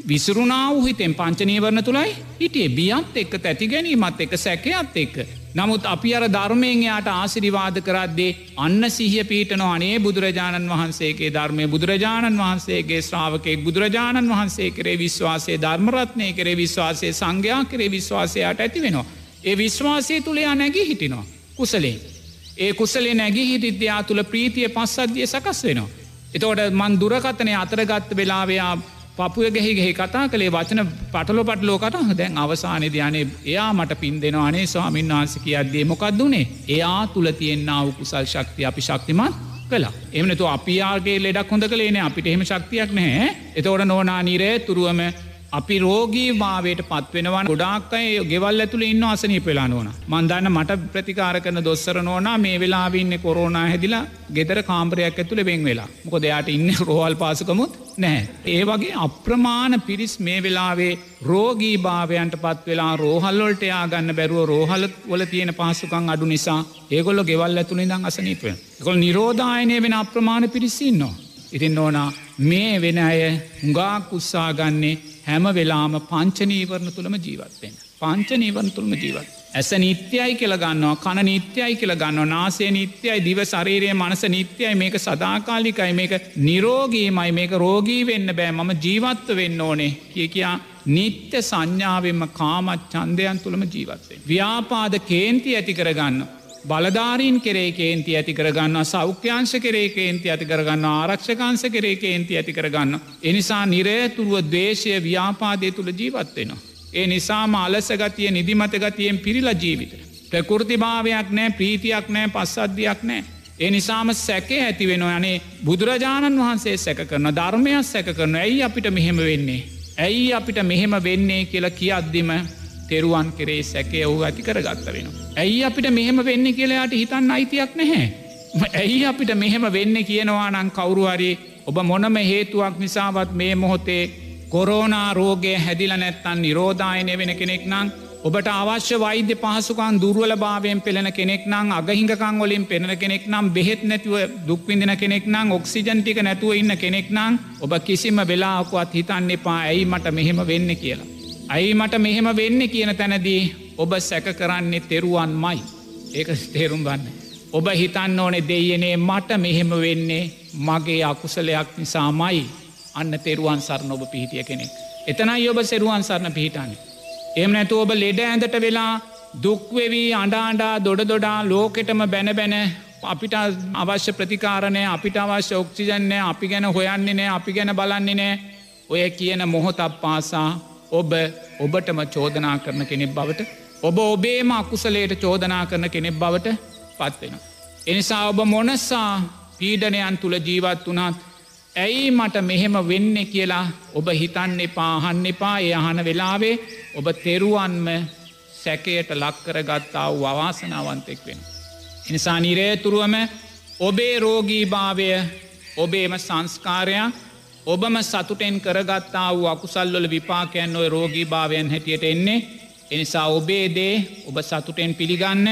විසරුණාව හිතෙන් පංචනීවරණ තුළයි හිටියේ බියත් එක්ක තැති ගැනීමත් එක සැකයත් එක්ක. නමුත් අපි අර ධර්මයෙන් යාට ආසිරිවාද කරද්දේ අන්න සිහිය පීටන අනේ බුදුරජාණන් වහන්සේගේ ධර්මය බුදුරජාණන් වහන්සේගේ ශ්‍රාවකෙක් බුදුරජාණන් වහන්සේ කරේ විශ්වාසය ධර්මරත්නය කරේ විශ්වාසය සංඝයා කරේ විශ්වාසයට ඇති වෙනවා. ඒ විශ්වාසය තුළයා නැගී හිටිනවා. කුසලේ. ඒ කුසලේ නැගී හිටිද්‍යයා තුළ ප්‍රීතිය පස්සද්ධිය සකස් වෙනවා. එතෝට මන් දුරකතනය අතරගත්ත වෙලාවයා පපුය ගැහි ගෙහි කතා කළේ වචන පටලො පටලෝකට දැන් අවසානය ධ්‍යානය එයා මට පින් දෙෙනවානේ ස්වාමින් වහන්ස කියද්දේ මොකක්දුනේ එයා තුළ තියෙන්න්නාව කුසල් ශක්තිය අපි ශක්තිමත් කලා එමනතු අපියාගේ ලෙඩක් හොඳ කළේන අපිට එහෙම ශක්තියක් නැහැ. එතෝට නෝනා නිරේ තුරුවම අපි රෝගී භාවයට පත්වෙනවා ගොඩාක්කයි ගෙවල් ඇතුළ ඉන්න අසනී පෙලා නොන මන්දන්න මට ප්‍රතිකාර කරන දොස්සර නෝනා මේ වෙලාවින්න කොරෝනා හැදිලා ගෙදර කාම්පරයක් ඇතුළ වෙන් වෙලා මොක දෙයාට ඉන්න රෝහල් පාසකමුත් නෑ. ඒ වගේ අප්‍රමාණ පිරිස් මේ වෙලාවේ රෝගී භාවයන්ට පත් වෙලා රෝහල්ලොල්ට යා ගන්න බැරුව රෝහල වල තියෙන පහසුකං අඩු නිසා ඒගොල්ල ගෙවල් ඇතුළි දං අසනීපය. කොල් නිරෝධායනය වෙන අප්‍රමාණ පිරිසින්නවා. ඉතින් ඕනා මේ වෙන අය හුඟාක් උත්සාගන්නේ හැම වෙලාම පංචනීවරණ තුළම ජීවත්වෙන්. පංචනීවරණ තුළම ජීවත්. ඇස නිත්‍යයි කියල ගන්නවා කණ නිත්‍යයි කියල ගන්න නාසේ නිත්‍යයි දිව ශරීරය මනස නිත්‍යයි මේක සදාකාලිකයි මේක නිරෝගීමයි මේක රෝගී වෙන්න බෑ මම ජීවත්ව වෙන්න ඕනේ කිය කියා නිත්‍ය සංඥාවෙන්ම කාමත් චන්දයන් තුළම ජීවත්වෙන්. ව්‍යාපාද කේන්ති ඇති කරගන්න. බලධාරීන් කෙරේ කේන්ති ඇති කරගන්න සෞඛ්‍යංශ කරේ කේන්ති ඇති කරගන්න ආරක්ෂකංශ කරේ කේන්ති ඇති කරගන්න. එනිසා නිරේතුරුව දේශය ව්‍යාපාදය තුළ ජීවත්වෙනවා. ඒ නිසාම අලසගතිය නිදිමතගතියෙන් පිරිල ජීවිත. ප්‍රකෘතිභාවයක් නෑ ප්‍රීතියක් නෑ පස්සද්ධයක් නෑ. ඒ නිසාම සැකේ ඇති වෙන යනේ බුදුරජාණන් වහන්සේ සැක කරන ධර්මයක් සැක කරන ඇයි අපිට මෙහෙම වෙන්නේ. ඇයි අපිට මෙහෙම වෙන්නේ කියලා කියද්දිම තෙරුවන් කෙරේ සැකය ඔහු ඇති කරගත්ත වෙනවා. ඇයි අපිට මෙහෙම වෙන්න කියලයාට හිතන්න අයිතියක් නැහැ. ඇයි අපිට මෙහෙම වෙන්න කියනවා නං කවුරුහරි ඔබ මොනම හේතුවක් නිසාවත් මේ මොහොතේ කොරෝනා රෝගය හැදිල නැත්තන් නිරෝධායනය වෙන කෙනෙක් නං ඔබට අවශ්‍ය වෛද්‍ය පහසුකන් දුර්වල භාවයෙන් පෙළෙන කෙනෙක් නං අගහිඟකං වලින් පෙනෙන කෙනෙක් නම් බෙහෙත් නැතිව දුක්විඳන කෙනෙක් නං ඔක්සිජන්ටික නැතුව ඉන්න කෙනෙක් නං ඔබ කිසිම වෙලාකුවත් හිතන්න එපා ඇයි මට මෙහෙම වෙන්න කියලා. ඇයි මට මෙහෙම වෙන්න කියන තැනදී ඔබ සැක කරන්නේ තෙරුවන් මයි ඒක තේරුම් ගන්න. ඔබ හිතන්න ඕනෙ දෙයනේ මට මෙහෙම වෙන්නේ මගේ අකුසලයක් නිසාමයි අන්න තෙරුවන් සරණ ඔබ පිහිටිය කෙනෙක්. එතනයි ඔබ සෙරුවන් සරණ පිහිටන්නේ. එම නැතු ඔබ ලෙඩ ඇඳට වෙලා දුක්වෙවී අඩාඩා දොඩ දොඩා ලෝකෙටම බැන බැන අපිට අවශ්‍ය ප්‍රතිකාරණය අපිට අවශ්‍ය ඔක්සිජන්නේ අපි ගැන හොයන්නේ නෑ අපි ගැන බලන්නේ නෑ ඔය කියන මොහොතක් පාසා ඔබ ඔබටම චෝදනා කරන කෙනෙක් බවට ඔබ ඔබේම අකුසලයට චෝදනා කරන කෙනෙක් බවට පත්වෙන. එනිසා ඔබ මොනස්සා පීඩනයන් තුළ ජීවත් වනාත් ඇයි මට මෙහෙම වෙන්න කියලා ඔබ හිතන්න එපා අහන්න එපා ඒ අහන වෙලාවේ ඔබ තෙරුවන්ම සැකයට ලක්කර ගත්තා වූ අවාසනාවන්තෙක් වෙන. එනිසා නිරේතුරුවම ඔබේ රෝගී භාවය ඔබේම සංස්කාරයක් ඔබම සතුටෙන් කරගත්තා වූ අකුසල්වල විපාකයන් ඔය රෝගී භාවයන් හැටියට එන්නේ. එනිසා ඔබේ දේ ඔබ සතුටෙන් පිළිගන්න.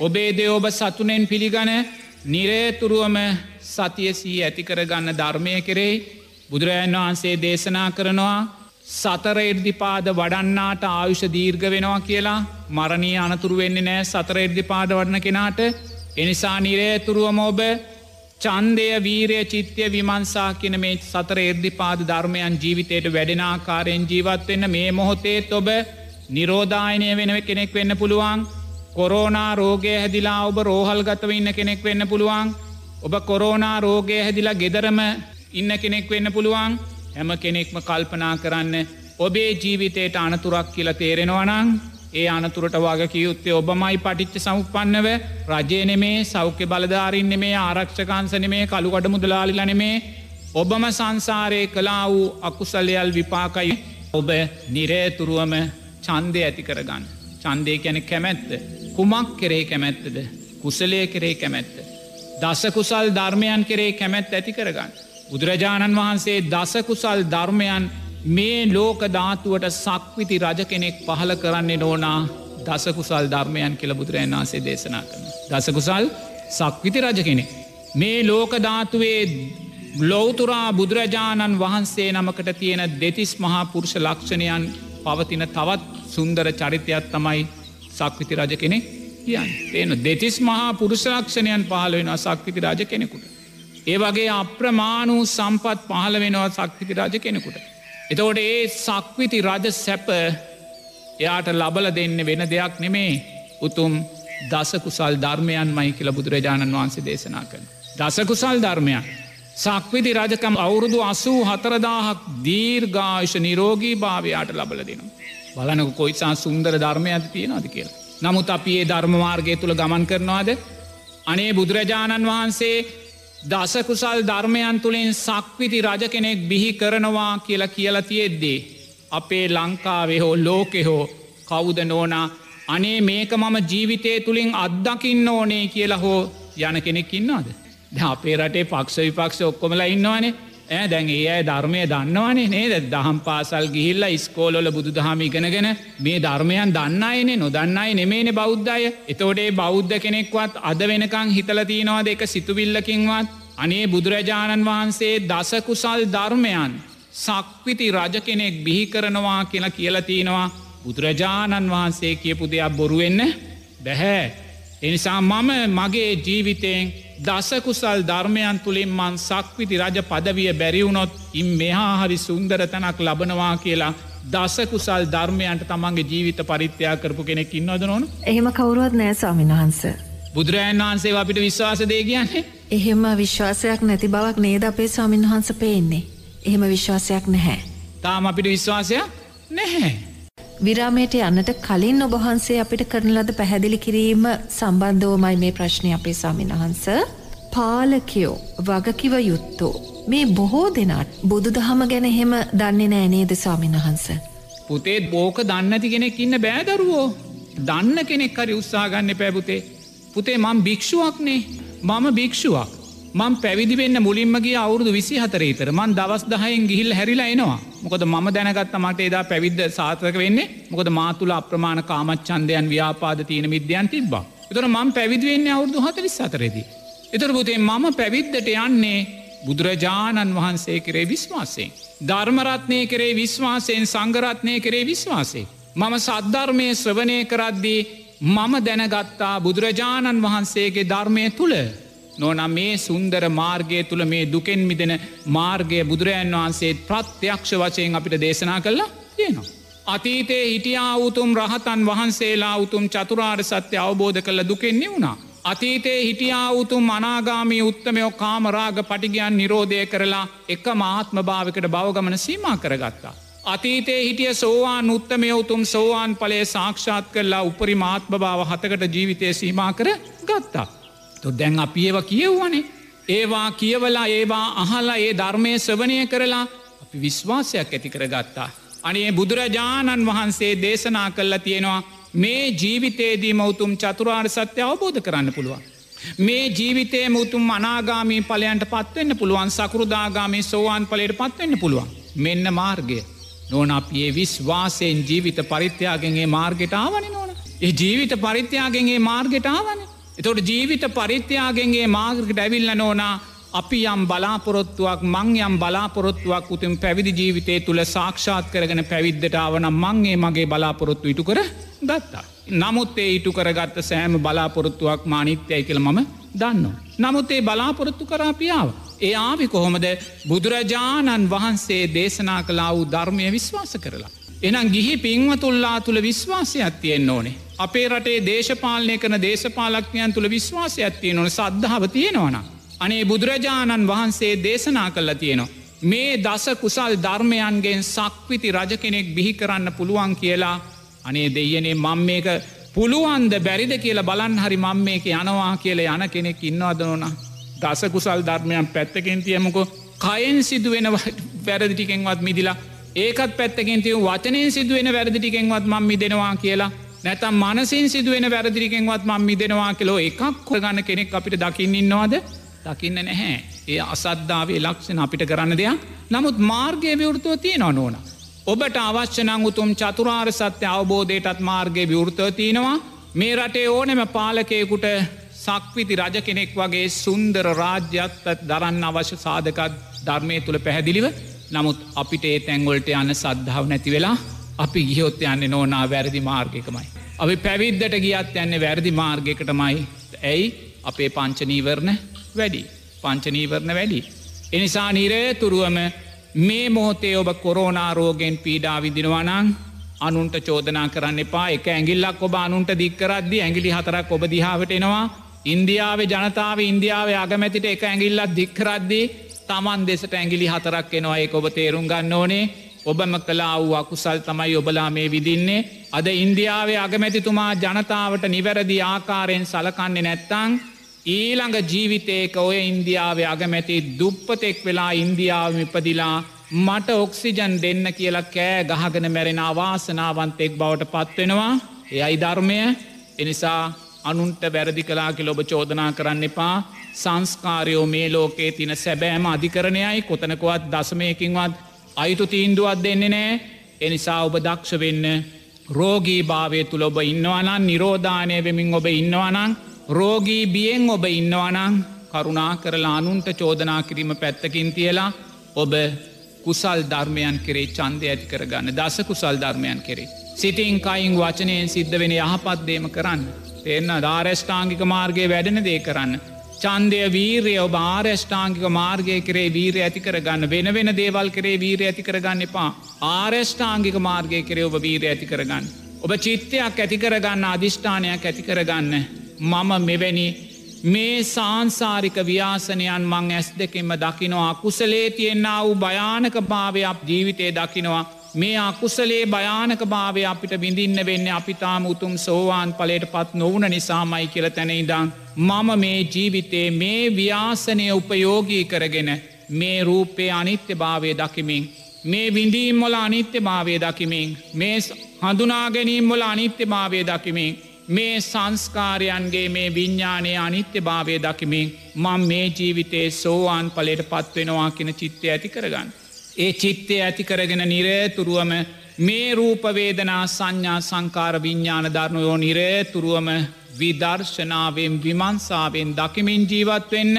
ඔබේ දේ ඔබ සතුනෙන් පිළිගන නිරේතුරුවම සතියසී ඇති කරගන්න ධර්මය කෙරෙයි බුදුරජන් වහන්සේ දේශනා කරනවා සතර එර්දිපාද වඩන්නාට ආයුෂ දීර්ග වෙනවා කියලා. මරණී අනතුරු වෙන්නේ නෑ සතර එර්දිපාද වඩන කෙනාට. එනිසා නිරේතුරුවම ඔබ චන්දය වීරය චිත්‍යය විමන්සා කියන මේ සතර එර්දිපාද ධර්මයන් ජීවිතයට වැඩෙනාකාරයෙන් ජීවත්වෙන්න මේ මොහොතේත් ඔබ නිරෝධායනය වෙනව කෙනෙක් වෙන්න පුළුවන්. කොරෝනා රෝගය හැදිලා ඔබ රෝහල් ගතව ඉන්න කෙනෙක් වෙන්න පුළුවන්. ඔබ කොරෝනා රෝගය හැදිලා ගෙදරම ඉන්න කෙනෙක් වෙන්න පුළුවන්. හැම කෙනෙක්ම කල්පනා කරන්න ඔබේ ජීවිතයට අනතුරක් කියල තේරෙනවනං ඒ අනතුරට වගකියයුත්තේ ඔබමයි පටිච්ච සමුපන්නව රජය නෙමේ සෞඛ්‍ය බලධාරින් නෙමේ ආරක්ෂකාන්ස නෙමේ කළුගඩ මුදලාලිල නෙමේ ඔබම සංසාරය කලා වූ අකුසලයල් විපාකයි ඔබ නිරේතුරුවම චන්දය ඇති කරගන්න. චන්දය කැන කැමැත්ත. කුමක් කෙරේ කැමැත්තද. කුසලය කරේ කැමැත්ත. දසකුසල් ධර්මයන් කරේ කැමැත් ඇති කරගන්න. බුදුරජාණන් වහන්සේ දසකුසල් ධර්මයන් මේ ලෝක ධාතුවට සක්විති රජ කෙනෙක් පහල කරන්නේ නෝනා දසකුසල් ධර්මයන් කියල බුදුරජන් වන්සේ දේශනා කරන. දසකුසල් සක්විති රජ කෙනෙ. මේ ලෝකධාතුවේ ලෝතුරා බුදුරජාණන් වහන්සේ නමකට තියෙන දෙතිස් මහා පුරුෂ ලක්ෂණයන් පවතින තවත් සුන්දර චරිතයක් තමයි සක්විති රජ කෙනෙ කියන්න. තියෙන දෙතිස් මහා පුරුෂලක්ෂණයන් පහල වෙන සක්විති රජ කෙනෙකුට. ඒ වගේ අප්‍රමාණූ සම්පත් පහල වෙනවා සක්විති රජ කෙනෙකුට. එතවට ඒ සක්විති රජ සැප එයාට ලබල දෙන්න වෙන දෙයක් නෙමේ උතුම් දසකුසල් ධර්මයන් මයි කියල බුදුරජාණන් වහන්සේ දේශනා කළ. දසකුසල් ධර්මයන්. සක්විති රජකම් අවුරුදු අසූ හතරදාහක් දීර්ඝායුෂ නිරෝගී භාවයාට ලබල දෙනවා. බලනක කොයිසා සුන්දර ධර්මය ඇති තියෙනවාද කියලා. නමුත් අපි ඒ ධර්මමාර්ගය තුළ ගමන් කරනවාද. අනේ බුදුරජාණන් වහන්සේ දසකුසල් ධර්මයන් තුළින් සක්විති රජ කෙනෙක් බිහි කරනවා කියලා කියලා තියෙද්දේ. අපේ ලංකාවේ හෝ ලෝකෙ හෝ කවුද නෝනා අනේ මේක මම ජීවිතය තුළින් අත්දකින්න ඕනේ කියලා හෝ යන කෙනෙක් ඉන්නවාද. ද අපේ රටේ පක්ෂ විපක්ෂ ඔක්කොමලා ඉන්නවානේ ඇ දැන් ඒ අය ධර්මය දන්නවනේ නේද? දහම් පාසල් ගිහිල්ල ස්කෝලොල බුදු දහම ඉගෙනගෙන මේ ධර්මයන් දන්නයිනේ නොදන්නයි නෙමේන බෞද්ධය එතෝඩේ බෞද්ධ කෙනෙක්වත් අද වෙනකං හිතලතිනවාද එක සිතුවිල්ලකින්වත්? අනේ බුදුරජාණන් වහන්සේ දසකුසල් ධර්මයන් සක්විති රජ කෙනෙක් බිහි කරනවා කියලා කියලතිනවා බුදුරජාණන් වහන්සේ කියපු දෙයක් බොරුවෙන්න බැහැ. එනිසා මම මගේ ජීවිතයෙන් දසකුසල් ධර්මයන් තුළින් මන් සක්විති රජ පදවිය බැරිවුණොත් ඉම් මෙහා හරි සුන්දර තැනක් ලබනවා කියලා දසකුසල් ධර්මයන්ට තමන්ගේ ජීවිත පරිත්‍යයා කරපු කෙනෙක් ඉන්නවද නොන එහෙම කවුරුවත් නෑ ස්වාමින් වහන්ස. බුදුරජන් වහන්සේ අපිට විශ්වාස දේ කියන්නේ. එහෙම විශ්වාසයක් නැති බවක් නේද අපේ ස්වාමින් වහන්ස පේන්නේ. එහෙම විශ්වාසයක් නැහැ. තාම අපිට විශ්වාසයක් නැහැ. විරාමයට යන්නට කලින් ඔබහන්සේ අපිට කරන ලද පැහැදිලි කිරීම සම්බන්ධවමයි මේ ප්‍රශ්නය අපේ ස්වාමින් වහන්ස. පාලකයෝ වගකිව යුත්තෝ. මේ බොහෝ දෙනාට බුදු දහම ගැන එහෙම දන්නේ නෑනේද ස්වාමින් වහන්ස. පුතේ බෝක දන්නති කෙනෙක් ඉන්න බෑදරුවෝ. දන්න කෙනෙක් හරි උත්සාගන්න පැබුතේ. පුතේ මං භික්ෂුවක්නේ මම භික්ෂුවක්. මං පැවිදිවෙන්න මුලින්මගේ අවුරුදු විසි හතරේතර මන් දවස් දහයෙන් ගිහිල් හැරිලා එනවා මොකද ම දැනගත් මට එදා පැවිද්ද සාතක වෙන්නේ මොකද මාතුල අප්‍රමාණ කාමච්චන්දයන් ව්‍යාපාද තියෙන විද්‍යයන් තිබ්බා. එතර මං පැවිදිවෙන්නේ අවුරදු හතලිස් අතරෙදී. එතර පුතේ මම පැවිද්දට යන්නේ බුදුරජාණන් වහන්සේ කරේ විශ්වාසයෙන්. ධර්මරත්නය කරේ විශ්වාසයෙන් සංගරත්නය කරේ විශ්වාසේ. මම සද්ධර්මය ශ්‍රවනය කරද්දී මම දැනගත්තා බුදුරජාණන් වහන්සේගේ ධර්මය තුළ නොනම් මේ සුන්දර මාර්ගය තුළ මේ දුකෙන් මිදෙන මාර්ගය බුදුරජන් වහන්සේ ප්‍රත්‍යක්ෂ වචයෙන් අපිට දේශනා කරලා තියෙනවා. අතීතේ හිටියා උතුම් රහතන් වහන්සේලා උතුම් චතුරාර් සත්‍ය අවබෝධ කළ දුකෙන්නේ වුණා. අතීතේ හිටියා උතුම් අනාගාමී උත්තමයෝ කාමරාග පටිගයන් නිරෝධය කරලා එක මාත්ම භාවකට බවගමන සීමා කරගත්තා. අතීතේ හිටිය සෝවාන් උත්තමය උතුම් සෝවාන් පලේ සාක්ෂාත් කරලා උපරි මාත්ම භාව හතකට ජීවිතය සීමා කර ගත්තා. තො දැන් අපි ඒව කියව්වනේ. ඒවා කියවලා ඒවා අහලා ඒ ධර්මය සවනය කරලා අපි විශ්වාසයක් ඇති කරගත්තා. අනේ බුදුරජාණන් වහන්සේ දේශනා කල්ලා තියෙනවා මේ ජීවිතේදී මෞතුම් චතුරාර් සත්‍ය අවබෝධ කරන්න පුළුවන්. මේ ජීවිතේ මුතුම් අනාගාමී පලයන්ට පත්වවෙන්න පුළුවන් සකෘදාගාමී සෝවාන් පලයට පත්වවෙන්න පුළුවන්. මෙන්න මාර්ගය. නොන අපේ විශ්වාසයෙන් ජීවිත පරිත්‍යයාගෙන්ගේ මාර්ගට ආවන නොන. ඒ ජීවිත පරිත්‍යයාගෙන්ගේ මාර්ගට ආවන. එතොට ජීවිත පරිත්‍යයාගෙන්ගේ මාර්ගට ඇවිල්ල නෝනා අපි යම් බලාපොරොත්තුවක් මං යම් බලාපොරොත්තුවක් උතුම් පැවිදි ජීවිතය තුළ සාක්ෂාත් කරගෙන පැවිද්ධටාවන මංගේ මගේ බලාපොරොත්තු ඉටු කර ගත්තා. නමුත් ඒ ඉටු කරගත්ත සෑම බලාපොරොත්තුවක් මානිත්‍යයි කියල මම දන්න. නමුත් ඒ බලාපොරොත්තු කරාපියාව. ඒ ආවි කොහොමද බුදුරජාණන් වහන්සේ දේශනා කලා වූ ධර්මය විශ්වාස කරලා. එනම් ගිහි පින්වතුල්ලා තුළ විශ්වාසයක් තියෙන් ඕනේ. අපේ රටේ දේශපාලනය කන දේශපාලක්ඥයන් තුළ විශ්වාසයක් තිය නොන සද්ධාව තියෙනවන. අනේ බුදුරජාණන් වහන්සේ දේශනා කල්ල තියෙනවා. මේ දස කුසල් ධර්මයන්ගෙන් සක්විති රජ කෙනෙක් බිහි කරන්න පුළුවන් කියලා අනේ දෙයනේ මං මේක පුළුවන්ද බැරිද කියලා බලන් හරි මං මේක යනවා කියල යන කෙනෙක් ඉන්නවද නොන දස කුසල් ධර්මයන් පැත්තකෙන් තියමුකෝ කයෙන් සිදුවෙන වැරදිටිකෙන්වත් මිදිලා ඒකත් පැත්තකින් තිය වචනයෙන් සිදුවෙන වැරදිටිකෙන්වත් මං මිදෙනවා කියලා නැතම් මනසින් සිදුවෙන වැරදිරිකෙන්වත් මං මිදෙනවා කෙලෝ එකක් කොගන්න කෙනෙක් අපිට දකිින්න්නවාද දකින්න නැහැ. ඒ අසද්ධාවේ ලක්ෂණ අපිට කරන්න දෙයක්. නමුත් මාර්ගය විවෘතුව තියෙනවා නෝන. ඔබට අවශ්‍යනං උතුම් චතුරාර් සත්‍ය අවබෝධයටත් මාර්ගය විවෘතව තියෙනවා. මේ රටේ ඕනෙම පාලකයකුට සක්විති රජ කෙනෙක් වගේ සුන්දර රාජ්‍යත්ත දරන්න අවශ්‍ය සාධකත් ධර්මය තුළ පැහැදිලිව. නමුත් අපිට ඒ තැන්ගොල්ට යන්න සද්ධාව නැති වෙලා අපි ගියොත් යන්න නෝනා වැරදි මාර්ගකමයි. අපි පැවිද්දට ගියත් යන්නේ වැරදි මාර්ගකටමයි ඇයි? අපේ පංචනීවරණ වැඩි. පංචනීවරණ වැඩි. එනිසා නිරේතුරුවම මේ මොහොතේ ඔබ කොරෝනාරෝගෙන් පීඩා විදිනවනං අනුන්ට චෝදනා කරන්න එපා. එක ඇගිල්ලක් ඔබ අනුන්ට දික්කරද්දි ඇගිලි හතරක් ඔබ දිහාාවට එනවා. ඉන්දියාව ජනතාව ඉන්දියාව අගමැතිට එක ඇගිල්ලත් දික්කරද්දී තමන් දෙසට ඇගිලි හතරක් එනවා. ඒ ඔබ තේරුම් ගන්න ඕනේ. ඔබම කලා වූ අකුසල් තමයි ඔබලා මේ විදින්නේ අද ඉන්දියාවේ අගමැතිතුමා ජනතාවට නිවැරදි ආකාරයෙන් සලකන්නේ නැත්තං ඊළඟ ජීවිතයක ඔය ඉන්දියාවේ අගමැති දුප්පතෙක් වෙලා ඉන්දියාවම ඉපදිලා මට ඔක්සිජන් දෙන්න කියලා කෑ ගහගෙන මැරෙන අවාසනාවන්තෙක් බවට පත්වෙනවා එයයි ධර්මය. එනිසා අනුන්ට වැරදි කලාකිල ඔබ චෝදනා කරන්න එපා. සංස්කාරයෝ මේ ලෝකයේ තින සැබෑම අධිකරණයයි. කොතනකුවත් දසමයකින්වත් අයිතු තීන්දුවත් දෙන්නේ නෑ එනිසා ඔබ දක්ෂ වෙන්න රෝගී භාවය තුළ ඔබ ඉන්නවනන් නිරෝධානය වෙමින් ඔබ ඉන්නවනං රෝගී බියෙන් ඔබ ඉන්නවනං කරුණා කරලා අනුන්ට චෝදනා කිරීම පැත්තකින් තියලා ඔබ කුසල් ධර්මයන් කරේ චන්දය ඇති කරගන්න දස කුසල් ධර්මයන් කරේ. සිටිං කයින් වචනයෙන් සිද්ධ වෙන යහපත්දේම කරන්න. එන්න ධාරෂ්ඨාංගික මාර්ගය වැඩෙන දේ කරන්න. චන්දය වීරය ඔබ ආර්ෂ්ඨාංගික මාර්ගය කරේ වීර ඇති කරගන්න වෙන වෙන දේවල් කරේ වීර ඇති කරගන්න එපා. ආර්ෂ්ඨාංගික මාර්ගය කරේ ඔබ වීර ඇති කරගන්න. ඔබ චිත්තයක් ඇති කරගන්න අධිෂ්ඨානයක් ඇති කරගන්න. මම මෙවැනි මේ සාංසාරික ව්‍යාසනයන් මං ඇස් දෙකෙන්ම දකිනවා කුසලේ තියෙන්න්න වූ භයානක භාවයක් ජීවිතය දකිනවා මේ අකුසලේ භයානක භාවය අපිට බිඳින්න වෙන්න අපිතාම උතුම් සෝවාන් පලට පත් නොවන නිසාමයි කියල තැනෙයිදං මම මේ ජීවිතේ මේ ව්‍යාසනය උපයෝගී කරගෙන මේ රූපේ අනිත්‍ය භාවය දකිමින් මේ විඳීම්මොල අනිත්‍ය භාවය දකිමින් මේ හඳුනාගැනීම්මොල අනිත්‍ය භාවය දකිමින් මේ සංස්කාරයන්ගේ මේ විඤ්ඥානය අනිත්‍ය භාවය දකිමින් මං මේ ජීවිතේ සෝවාන් පලට පත්වෙනවා කියෙන චිත්තය ඇති කරගන්න. ඒ චිත්තය ඇති කරගෙන නිරේතුරුවම මේ රූපවේදනා සංඥා සංකාර විඤ්ඥාන ධර්ණයෝ නිරේතුරුවම විදර්ශනාවෙන් විමන්සාාවෙන් දකිමින් ජීවත් වෙන්න.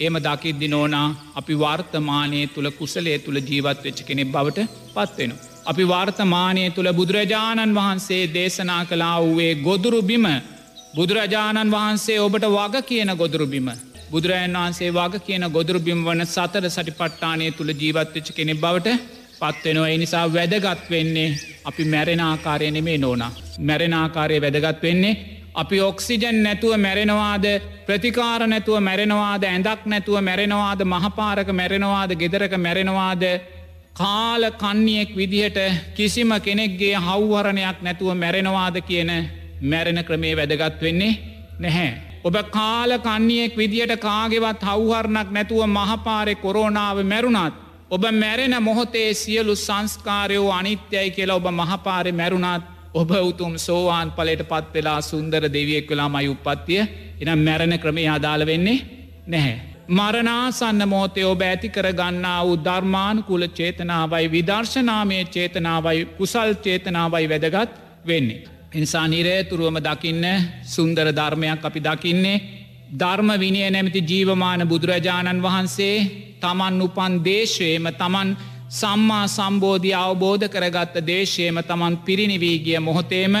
එම දකිද්දි නෝනා අපි වර්තමානය තුළ කුසලේ තුළ ජීවත් වෙච්ච කෙනෙක් බවට පත්වෙන. අපි වර්තමානය තුළ බුදුරජාණන් වහන්සේ දේශනා කලා වූයේ ගොදුරු බිම. බුදුරජාණන් වහන්සේ ඔබට වග කියන ගොදුරු බිම. බුදුරජන් වහන්සේ වග කියන ගොදුරු බිම් වන සතර සටි පට්ටානය තුළ ජීවත්වච්ච කෙනෙ බවට පත්වෙනවා එනිසා වැදගත් වෙන්නේ අපි මැරෙනාකාරය නෙමේ නෝනා. මැරෙනාකාරය වැදගත් වෙන්නේ අපි ඔක්සිජන් නැතුව මැරෙනවාද? ප්‍රතිකාර නැතුව මැරෙනවාද? ඇඳක් නැතුව මැරෙනවාද? මහපාරක මැරෙනවාද? ගෙදරක මැරෙනවාද? කාල කන්නියෙක් විදිහට කිසිම කෙනෙක්ගේ හව්වරණයක් නැතුව මැරෙනවාද කියන මැරෙන ක්‍රමේ වැදගත් වෙන්නේ නැහැ. ඔබ කාල කන්නියෙක් විදිහට කාගෙවත් හව්හරණක් නැතුව මහපාරෙ කොරෝනාව මැරුණත්. ඔබ මැරෙන මොහොතේ සියලු සංස්කාරයෝ අනිත්‍යයි කියලා ඔබ මහපාරෙ මැරුණත් ඔබ උතුම් සෝවාන් පලට පත් වෙලා සුන්දර දෙවියෙක් වෙලා මයි උපත්තිය එනම් මැරණ ක්‍රමේ අදාළ වෙන්නේ නැහැ. මරනාසන්න මෝතය ඔබ ඇති කර ගන්නා වූ ධර්මානුකුල චේතනාවයි විදර්ශනාමය චේතනාවයි කුසල් චේතනාවයි වැදගත් වෙන්නේ. එනිසා නිරේතුරුවම දකින්න සුන්දර ධර්මයක් අපි දකින්නේ. ධර්ම විනය නැමති ජීවමාන බුදුරජාණන් වහන්සේ තමන් උපන් දේශයම තමන් සම්මා සම්බෝධය අවබෝධ කරගත්ත දේශයම තමන් පිරිනිවීගිය මොහොතේම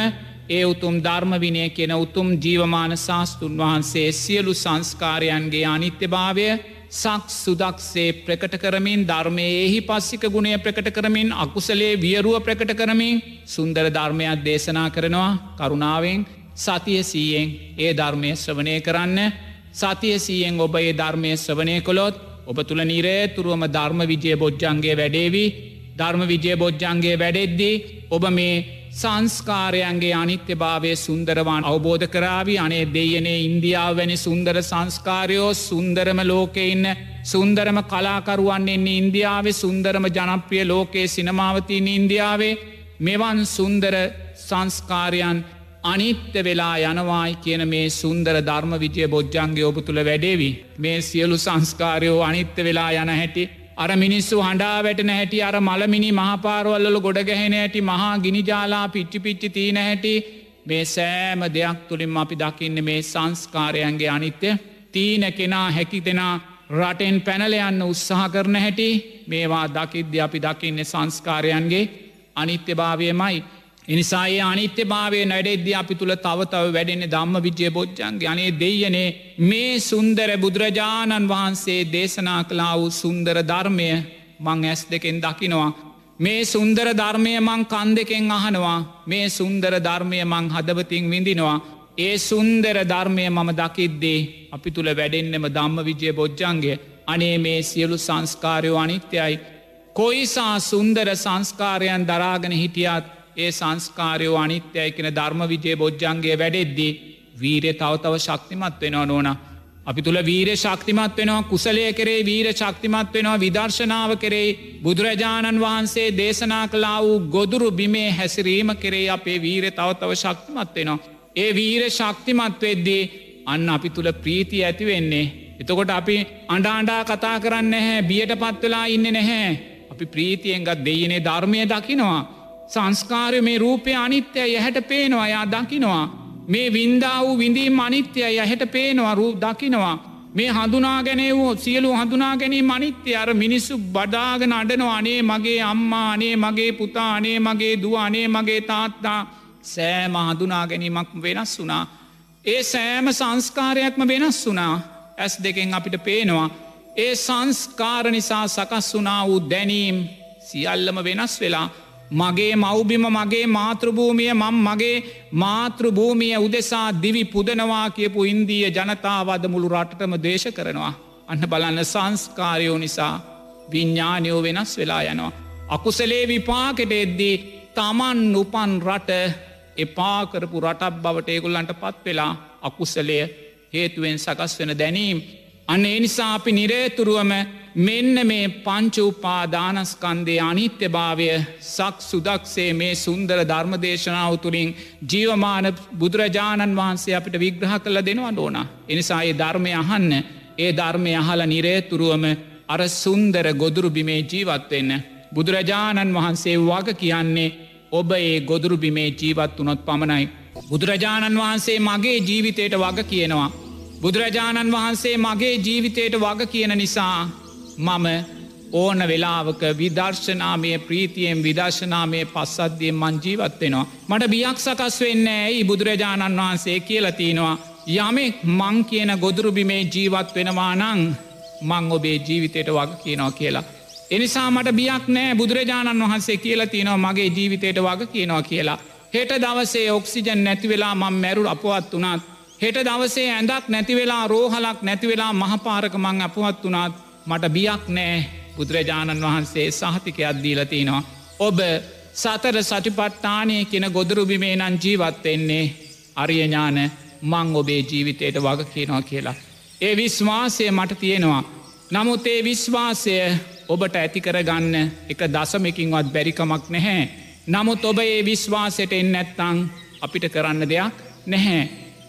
ඒ උතුම් ධර්ම විනය කියෙන උතුම් ජීවමාන ශාස්තුන් වහන්සේ සියලු සංස්කාරයන්ගේ අනිත්‍යභාවය සක් සුදක්සේ ප්‍රකට කරමින් ධර්මය එහි පස්සික ගුණය ප්‍රකට කරමින් අකුසලේ වියරුව ප්‍රකට කරමින් සුන්දර ධර්මයක් දේශනා කරනවා. කරුණාවෙන් සතිය සීයෙන් ඒ ධර්මය ශ්‍රවනය කරන්න. සතිය සීයෙන් ඔබ ඒ ධර්මය ශ්‍රවනය කොළොත් ඔබ තුළ නිරේ තුරුවම ධර්ම විජය බොජ්ජන්ගේ වැඩේවී. ධර්ම විජය බොජ්ජන්ගේ වැඩෙද්දී ඔබ මේ සංස්කාරයන්ගේ අනිත්‍ය භාවය සුන්දරවාන් අවබෝධ කරාවි. අනේ දෙයනේ ඉන්දියාව වැනි සුන්දර සංස්කාරයෝ සුන්දරම ලෝකෙඉන්න සුන්දරම කලාකරුවන් එන්නේ ඉන්දියාවේ සුන්දරම ජනප්‍රිය ලෝකයේ සිනමාවතින් ඉන්දියාවේ. මෙවන් සුන්දර සංස්කාරයන් අනිත්‍ය වෙලා යනවායි කියන මේ සුන්දර ධර්ම විජය බොජ්ජන්ගේ ඔබ තුළ වැඩේවි. මේ සියලු සංස්කාරයෝ අනිත්‍ය වෙලා යන හැටි අර මිනිස්සු හඬා වැටන හැටි අර මළමිනි මහපාරවල්ල ගොඩ ගැහෙන ඇති මහා ගිනිජාලා පිච්චි පිච්චි තිීන හැටි මේ සෑම දෙයක් තුළින් අපි දකින්න මේ සංස්කාරයන්ගේ අනිත්‍ය තීන කෙනා හැකි දෙනා රටෙන් පැනලයන්න උත්සාහ කරන හැටි මේවා දකිද්‍ය අපි දකින්නේ සංස්කාරයන්ගේ අනිත්‍ය භාවයමයි. එනිසායේ අනිත්‍ය භාවය නැඩෙද්ද අපි තුළ තවතව වැඩෙන ධම්ම විජය බොජ්ජන්ගේ අනේ දෙයනේ මේ සුන්දර බුදුරජාණන් වහන්සේ දේශනා කලා වූ සුන්දර ධර්මය මං ඇස් දෙකෙන් දකිනවා. මේ සුන්දර ධර්මය මං කන් දෙකෙන් අහනවා මේ සුන්දර ධර්මය මං හදවතින් විඳිනවා. ඒ සුන්දර ධර්මය මම දකිද්දේ අපි තුළ වැඩෙන්න්නම ධම්ම විජය බොජ්ජන්ගේ අනේ මේ සියලු සංස්කාරයෝ අනිත්‍යයි. කොයිසා සුන්දර සංස්කාරයන් දරාගෙන හිටියත් ඒ සංස්කාරයෝ අනිත්‍යය කෙන ධර්ම විජය බොජ්ජන්ගේ වැඩෙද්දී වීරය තවතව ශක්තිමත් වෙනවා නොන. අපි තුළ වීර ශක්තිමත් වෙනවා කුසලය කරේ වීර ශක්තිමත් වෙනවා විදර්ශනාව කරේ බුදුරජාණන් වහන්සේ දේශනා කලා වූ ගොදුරු බිමේ හැසිරීම කරේ අපේ වීර තවතව ශක්තිමත් වෙනවා. ඒ වීර ශක්තිමත් වෙද්දී අන්න අපි තුළ ප්‍රීති ඇති වෙන්නේ. එතකොට අපි අඩාණ්ඩා කතා කරන්න හැ බියට පත්වෙලා ඉන්න නැහැ. අපි ප්‍රීතියෙන්ගත් දෙයනේ ධර්මය දකිනවා. සංස්කාරය මේ රූපය අනිත්‍යය යහැට පේනවා යා දකිනවා. මේ වින්දා වූ විඳීම් අනිත්‍යය යහැට පේනවා රූ දකිනවා. මේ හඳුනා ගැනේ වූ සියලු හඳුනා ගැනීම අනිත්‍ය අර මිනිස්සු බඩාගෙන අඩනවා අනේ මගේ අම්මා අනේ මගේ පුතා අනේ මගේ දුව අනේ මගේ තාත්තා සෑම හඳුනා ගැනීමක් වෙනස් වුනා. ඒ සෑම සංස්කාරයක්ම වෙනස් වුනා ඇස් දෙකෙන් අපිට පේනවා. ඒ සංස්කාර නිසා සකස් වුනා වූ දැනීම් සියල්ලම වෙනස් වෙලා මගේ මෞබිම මගේ මාතෘභූමිය මං මගේ මාතෘභූමිය උදෙසා දිවි පුදනවා කියපු ඉන්දීය ජනතාවද මුළු රටටම දේශ කරනවා. අන්න බලන්න සංස්කාරයෝ නිසා විඤ්ඥානයෝ වෙනස් වෙලා යනවා. අකුසලේ විපාකෙට එද්දී තමන් උපන් රට එපාකරපු රටක් බවට ඒගොල්ලන්ට පත් වෙලා අකුසලය හේතුවෙන් සකස් වෙන දැනීම්. අන්න එනිසා අපි නිරේතුරුවම මෙන්න මේ පංචුපාදානස්කන්දේ අනිත්‍ය භාවය සක් සුදක්සේ මේ සුන්දර ධර්මදේශනාව තුළින් ජීවමාන බුදුරජාණන් වහන්සේ අපිට විග්‍රහ කළ දෙනවා ඕන. එනිසා ඒ ධර්මය අහන්න ඒ ධර්මය අහල නිරේතුරුවම අර සුන්දර ගොදුරු බිමේ ජීවත්වෙන්න. බුදුරජාණන් වහන්සේ වග කියන්නේ ඔබ ඒ ගොදුරු බිමේ ජීවත් වනොත් පමණයි. බුදුරජාණන් වහන්සේ මගේ ජීවිතයට වග කියනවා. බුදුරජාණන් වහන්සේ මගේ ජීවිතයට වග කියන නිසා මම ඕන වෙලාවක විදර්ශනාමය ප්‍රීතියෙන් විදර්ශනාමය පස්සද්ධියෙන් මං ජීවත්වෙනවා. මට බියක් සකස් වෙන්න ඇයි බුදුරජාණන් වහන්සේ කියලතිනවා. යමෙක් මං කියන ගොදුරුබිමේ ජීවත් වෙනවා නං මං ඔබේ ජීවිතයට වග කියනවා කියලා. එනිසා මට බියක් නෑ බුදුරජාණන් වහන්සේ කියලා තියනවා මගේ ජීවිතයට වග කියනවා කියලා. හෙට දවසේ ඔක්සිජන් නැතිවෙලා මං මැරුල් අපවත් වනාත්. හෙට දවසේ ඇඳක් නැතිවෙලා රෝහලක් නැතිවෙලා මහපාරක මං අපවත් වනාත් මට බියක් නෑ බුදුරජාණන් වහන්සේ සහතිකයක් දීලතිනවා. ඔබ සතර සටිපට්ටානය කෙන ගොදුරුබිමේ නං ජීවත්වෙන්නේ අරියඥාන මං ඔබේ ජීවිතයට වග කියනවා කියලා. ඒ විශ්වාසය මට තියෙනවා. නමුත් ඒ විශ්වාසය ඔබට ඇතිකර ගන්න එක දසමකින්වත් බැරිකමක් නැහැ. නමුත් ඔබ ඒ විශ්වාසයට එන්න ඇත්තං අපිට කරන්න දෙයක් නැහැ.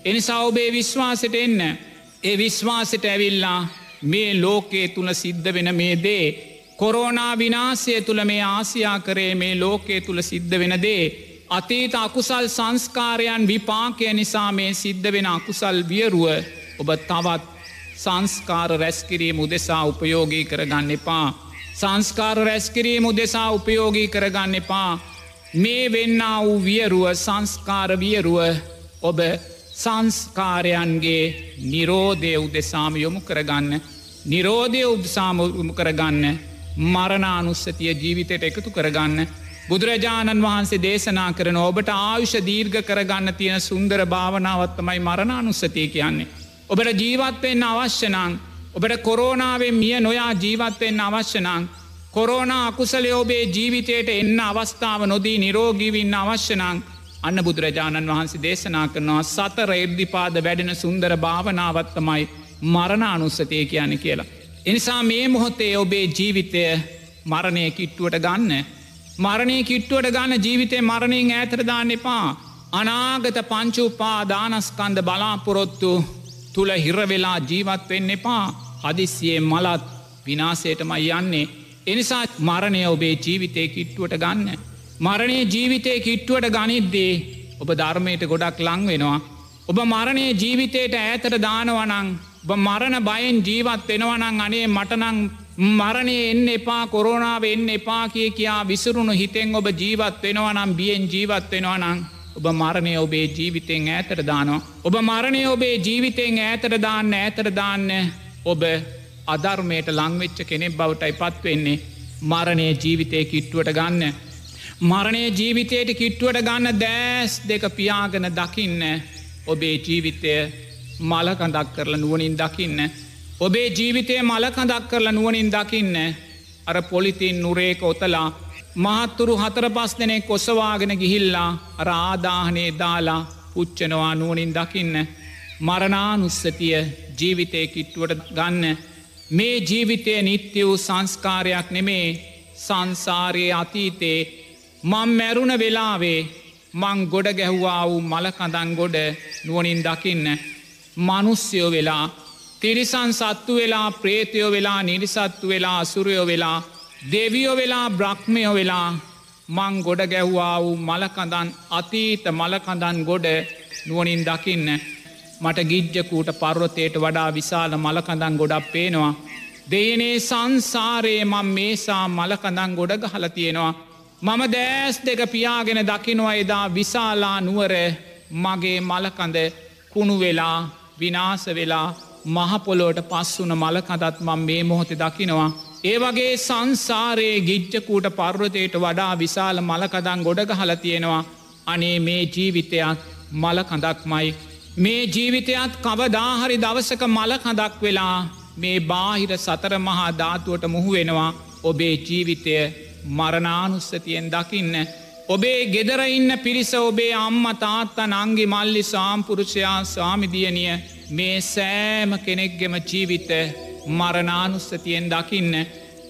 එනිසා ඔබේ විශ්වාසයට එන්න. ඒ විශ්වාසට ඇවිල්ලා මේ ලෝකයේ තුළ සිද්ධ වෙන මේ දේ. කොරෝනා විනාසය තුළ මේ ආසියා කරේ මේ ලෝකයේ තුළ සිද්ධ වෙන දේ. අතීත අකුසල් සංස්කාරයන් විපාකය නිසා මේ සිද්ධ වෙන අකුසල් වියරුව ඔබ තවත් සංස්කාර රැස්කිරීම උදෙසා උපයෝගී කරගන්න එපා. සංස්කාර රැස්කිරීම උදෙසා උපයෝගී කරගන්න එපා. මේ වෙන්න වූ වියරුව සංස්කාර වියරුව ඔබ සංස්කාරයන්ගේ නිරෝධය උදෙසාම යොමු කරගන්න. නිරෝධය උදසාම යොමු කරගන්න මරණානුස්සතිය ජීවිතයට එකතු කරගන්න. බුදුරජාණන් වහන්සේ දේශනා කරන ඔබට ආයුෂ දීර්ඝ කරගන්න තියෙන සුන්දර භාවනාවත්තමයි මරණානුස්සතිය කියන්නේ. ඔබට ජීවත්වෙන්න අවශ්‍යනං ඔබට කොරෝනාවෙන් මිය නොයා ජීවත්වෙන්න අවශ්‍යනං. කොරෝනා අකුසලය ඔබේ ජීවිතයට එන්න අවස්ථාව නොදී නිරෝගීවින්න අවශ්‍යනං අන්න බුදුරජාණන් වහන්සේ දේශනා කරනවා සතර එද්දිපාද වැඩෙන සුන්දර භාවනාවත්තමයි මරණ අනුස්සතය කියන කියලා. එනිසා මේ මොහොතේ ඔබේ ජීවිතය මරණය කිට්ටුවට ගන්න. මරණය කිට්ටුවට ගන්න ජීවිතය මරණයෙන් ඇතරදාන්න එපා. අනාගත පංචුපා දානස්කන්ද බලාපොරොත්තු තුළ හිරවෙලා ජීවත් වෙන්න එපා හදිස්සියේ මලත් විනාසයටමයි යන්නේ එනිසා මරණය ඔබේ ජීවිතය කිට්ටුවට ගන්න. මරණය ජීවිතය කිට්ටුවට ගනිද්දේ ඔබ ධර්මයට ගොඩක් ලං වෙනවා. ඔබ මරණය ජීවිතයට ඈතර දානවනං ඔබ මරණ බයෙන් ජීවත් වෙනවනං අනේ මටනං මරණය එන්න එපා කොරෝනාව එන්න එපා කිය කියා විසුරුණු හිතෙන් ඔබ ජීවත් වෙනවනම් බියෙන් ජීවත් වෙනවනං ඔබ මරණය ඔබේ ජීවිතෙන් ඈතර දානවා. ඔබ මරණය ඔබේ ජීවිතෙන් ඈතර දාන්න ඈතර දාන්න ඔබ අධර්මයට ලංවෙච්ච කෙනෙක් බවටයි පත්වෙන්නේ මරණය ජීවිතය කිට්ටුවට ගන්න. මරණය ජීවිතයට කිට්ටුවට ගන්න දෑස් දෙක පියාගෙන දකින්න ඔබේ ජීවිතය මලකඳක් කරල නුවනින් දකින්න. ඔබේ ජීවිතය මලකඳක් කරලා නුවනින් දකින්න අර පොලිතින් නුරේක ඔතලා මහත්තුරු හතර පස් දෙනෙ කොසවාගෙන ගිහිල්ලා අර ආදාහනේ දාලා පුච්චනවා නුවනින් දකින්න. මරණානුස්සතිය ජීවිතය කිට්ටුවට ගන්න මේ ජීවිතය නිත්‍ය වූ සංස්කාරයක් නෙමේ සංසාරයේ අතීතේ මං මැරුණ වෙලාවේ මං ගොඩ ගැහ්වා වූ මලකඳන් ගොඩ නුවනින් දකින්න මනුස්්‍යයෝ වෙලා තිරිසන් සත්තු වෙලා ප්‍රේතයෝ වෙලා නිරිසත්තු වෙලා අසුරයෝ වෙලා දෙවියෝ වෙලා බ්‍රහ්මයෝ වෙලා මං ගොඩ ගැව්වා වූ මලකඳන් අතීත මලකඳන් ගොඩ නුවනින් දකින්න මට ගිජ්ජකූට පර්වතයට වඩා විශාල මලකඳන් ගොඩක් පේනවා. දෙයනේ සංසාරයේ මං මේසා මලකඳන් ගොඩ ගහල තියෙනවා. මම දෑස් දෙක පියාගෙන දකිනවා එදා විශාලා නුවර මගේ මලකඳ කුණු වෙලා විනාස වෙලා මහපොලෝට පස්සුන මලකඳත් මං මේ මොහොත දකිනවා. ඒ වගේ සංසාරයේ ගිජ්ජකූට පර්වතයට වඩා විශාල මලකදන් ගොඩගහල තියෙනවා. අනේ මේ ජීවිතයක් මලකඳක්මයි. මේ ජීවිතයත් කවදාහරි දවසක මලකඳක් වෙලා මේ බාහිර සතර මහා ධාතුවට මුහු වෙනවා. ඔබේ ජීවිතය මරණානුස්සතියෙන් දකින්න. ඔබේ ගෙදර ඉන්න පිරිස ඔබේ අම්ම තාත්තා නංගි මල්ලි සාම්පුරුෂයා ස්වාමිදියනිය මේ සෑම කෙනෙක්ගෙම ජීවිත මරණානුස්සතියෙන් දකින්න.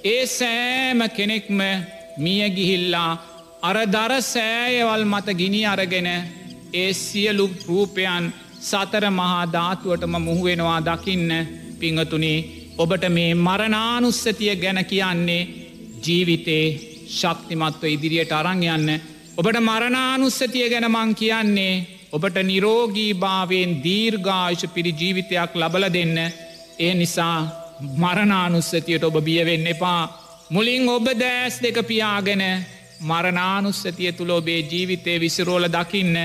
ඒ සෑම කෙනෙක්ම මිය ගිහිල්ලා අර දර සෑයවල් මත ගිනි අරගෙන ඒ සියලු රූපයන් සතර මහා ධාතුවටම මුහුවෙනවා දකින්න පිංහතුනේ ඔබට මේ මරණානුස්සතිය ගැන කියන්නේ ජීවිතේ ශක්තිමත්ව ඉදිරියට අරං යන්න. ඔබට මරණානුස්සතිය ගැන මං කියන්නේ ඔබට නිරෝගී භාවයෙන් දීර්ඝායුෂ පිරි ජීවිතයක් ලබල දෙන්න ඒ නිසා මරණානුස්සතියට ඔබ බියවෙන්න එපා මුලින් ඔබ දෑස් දෙක පියාගෙන මරණානුස්සතිය තුළ ඔබේ ජීවිතය විසිරෝල දකින්න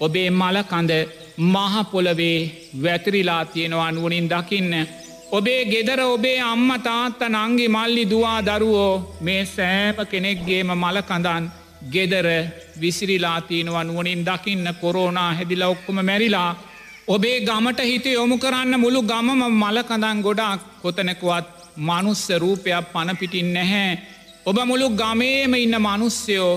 ඔබේ මලකඳ මහපොලවේ වැතිරිලා තියෙනවා නුවනින් දකින්න. ඔබේ ගෙදර ඔබේ අම්ම තාත්ත නංගි මල්ලි දවා දරුවෝ මේ සෑප කෙනෙක්ගේම මලකඳන් ගෙදර විසිරිලාතියනවා නුවනින් දකින්න කොරෝනා හැදිල ඔක්කොම මැරිලා ඔබේ ගමට හිත යොමු කරන්න මුළු ගමම මලකඳන් ගොඩක් කොතනකුවත් මනුස්ස රූපයක් පණපිටින් නැහැ. ඔබ මුළු ගමේම ඉන්න මනුස්්‍යයෝ